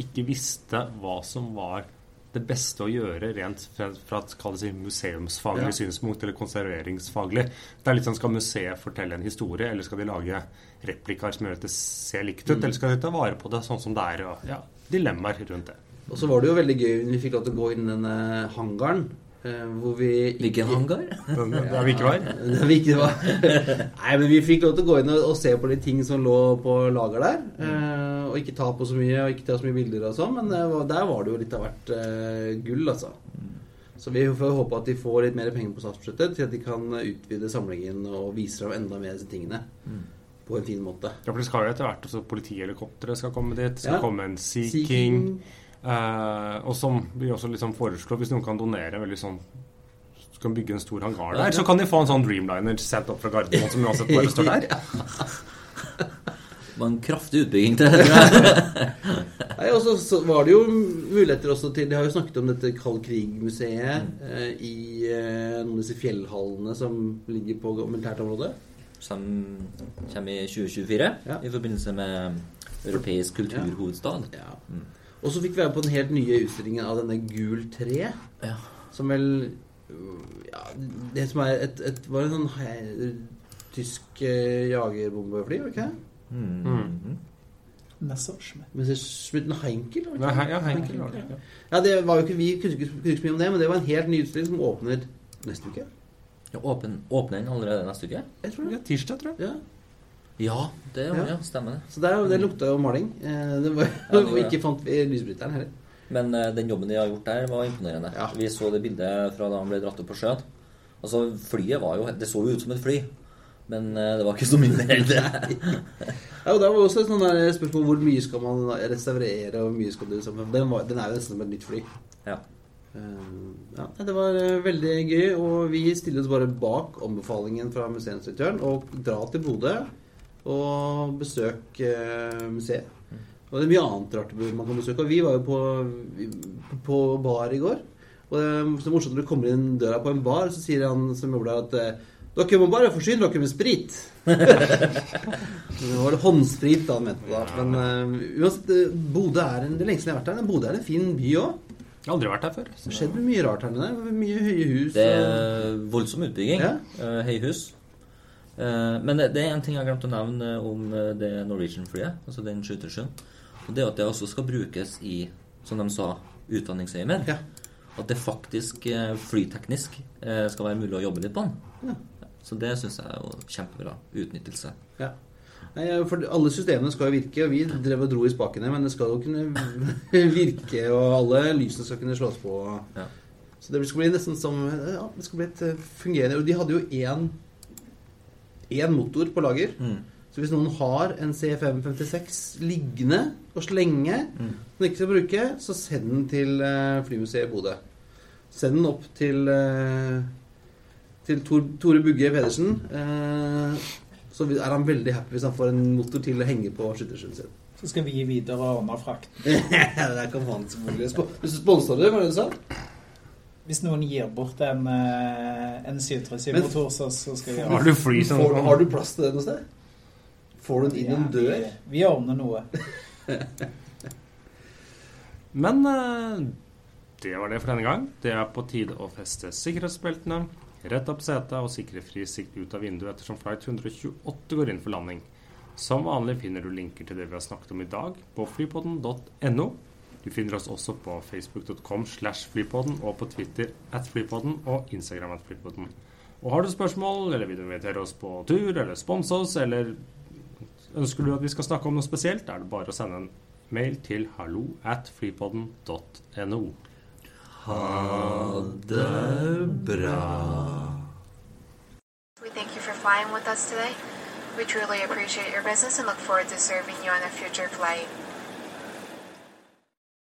ikke visste hva som var det beste å gjøre rent fra, fra et si, museumsfaglig Ja. synspunkt eller konserveringsfaglig. Det er litt sånn Skal museet fortelle en historie, eller skal de lage replikaer som gjør at det ser likt ut? Eller skal de ta vare på det sånn som det er? Og, ja, dilemmaer rundt det. Og så var det jo veldig gøy når vi fikk lov til å gå inn i denne hangaren. Eh, Hvor vi Hvilken hangar? Der vi ikke var. Der vi ikke var. Nei, men vi fikk lov til å gå inn og, se på de ting som lå på lager der. eh, og ikke ta på så mye, og ikke ta så mye bilder og sånn. Men var, der var det jo litt av hvert eh, gull, altså. Så vi får håpe at de får litt mer penger på statsbudsjettet til at de kan utvide samlingen og vise fram enda mer av disse tingene. På en fin måte. Ja, for det skal jo etter hvert også politihelikoptre skal komme dit. Det skal Ja. komme en Sea King. Eh, og som vi også liksom foreslår, hvis noen kan donere veldig sånn så kan bygge en stor hangar der, så kan de få en sånn Dreamliner satt opp fra Gardermoen som uansett bare står der. Det var en kraftig utbygging til det. Nei, og så, så var det jo muligheter også til De har jo snakket om dette Kald krig-museet eh, i eh, noen av disse fjellhallene som ligger på militært område. Som kommer i 2024 Ja. i forbindelse med europeisk kulturhovedstad. Ja. Og så fikk vi være på den helt nye utstillingen av denne Gul 3, Ja. som vel ja, Det som er et, et Var en sånn he, tysk eh, jagerbombefly, var det ikke det? Mm. Messerschmitt. Messerschmitt Heinkel? var det ikke? ja, Heinkel, var det. Ja, det var jo ikke, Vi kunne ikke, kunne ikke så mye om det, men det var en helt ny utstilling som åpner neste uke. Ja, åpen, åpner den allerede neste uke? Jeg tror det. Ja, tirsdag, tror jeg. Ja. Ja, det ja. ja. stemmer det. Så det, er jo- det lukta jo maling. Eh, Det var, Ja, det ikke fant vi lysbryteren heller. Men eh, den jobben de har gjort der, var imponerende. Ja. Vi så det bildet fra da han ble dratt opp på sjøen. Altså, flyet var jo Det så jo ut som et fly. Men eh, det var ikke så mye mer det. Ja, og Det var også et der spørsmål hvor mye skal man restaurere, og hvor mye skal du liksom den, var, den er jo nesten som et nytt fly. Ja. Ja, Det var veldig gøy, og vi stiller oss bare bak anbefalingen fra museumsdirektøren og dra til Bodø og besøke eh, museet. Og det er mye annet rart man kan besøke. Og vi var jo på, på bar i går. Og det er så morsomt når du kommer inn døra på en bar, så sier han som jobber der at eh, dere må bare forsyne dere med sprit. det var håndsprit da han mente da. Men uh, uansett, eh, Bodø er en, det lengste jeg har vært der. Bodø er en fin by òg. Jeg har aldri vært her før. Det Så. har skjedd mye rart her nede. Mye høye hus. Det og- er voldsom utbygging. Ja. eh, Høyhus. Eh, Men det, det er en ting jeg glemte å nevne om eh, det Norwegian-flyet, altså den 737. Og det er at det også skal brukes i, som de sa, utdanningsøyemed. Ja. At det faktisk eh, flyteknisk skal være mulig å jobbe litt på den. Ja. Så det syns jeg er jo kjempebra utnyttelse. Ja. Nei, for alle systemene skal jo virke, og vi drev og dro i spakene, men det skal jo kunne virke, og alle lysene skal kunne slås på. Ja. Så det skal bli nesten som Ja, det skal bli et fungerende Og de hadde jo én én motor på lager. Mm. Så hvis noen har en CFM56 liggende og slenge, Mm. som de ikke skal bruke, så send den til eh, Flymuseet i Bodø. Send den opp til eh, til Tor, Tore Bugge Pedersen. Eh, så er han veldig happy hvis han får en motor til å henge på skytterskjeen sin. Så skal vi gi videre og ordne frakt. det kan han selvfølgelig spo- Hvis du sponser det, var det du sa? Hvis noen gir bort en, eh, en 737-motor, så, så skal vi Har du fly som Får, har du plass til det noe sted? Får du den inn en dør? Vi, vi ordner noe. Men eh, det var det for denne gang. Det er på tide å feste sikkerhetsbeltene, rette opp setet og sikre fri sikt ut av vinduet ettersom flight 128 går inn for landing. Som vanlig finner du linker til det vi har snakket om i dag på flypodden.no. Du finner oss også på facebook.com slash flypodden og på Twitter at flypodden og Instagram at flypodden. Og har du spørsmål, eller vil du invitere oss på tur, eller sponse oss, eller ønsker du at vi skal snakke om noe spesielt, er det bare å sende en mail til hallo at flypodden.no. We thank you for flying with us today. We truly appreciate your business and look forward to serving you on a future flight.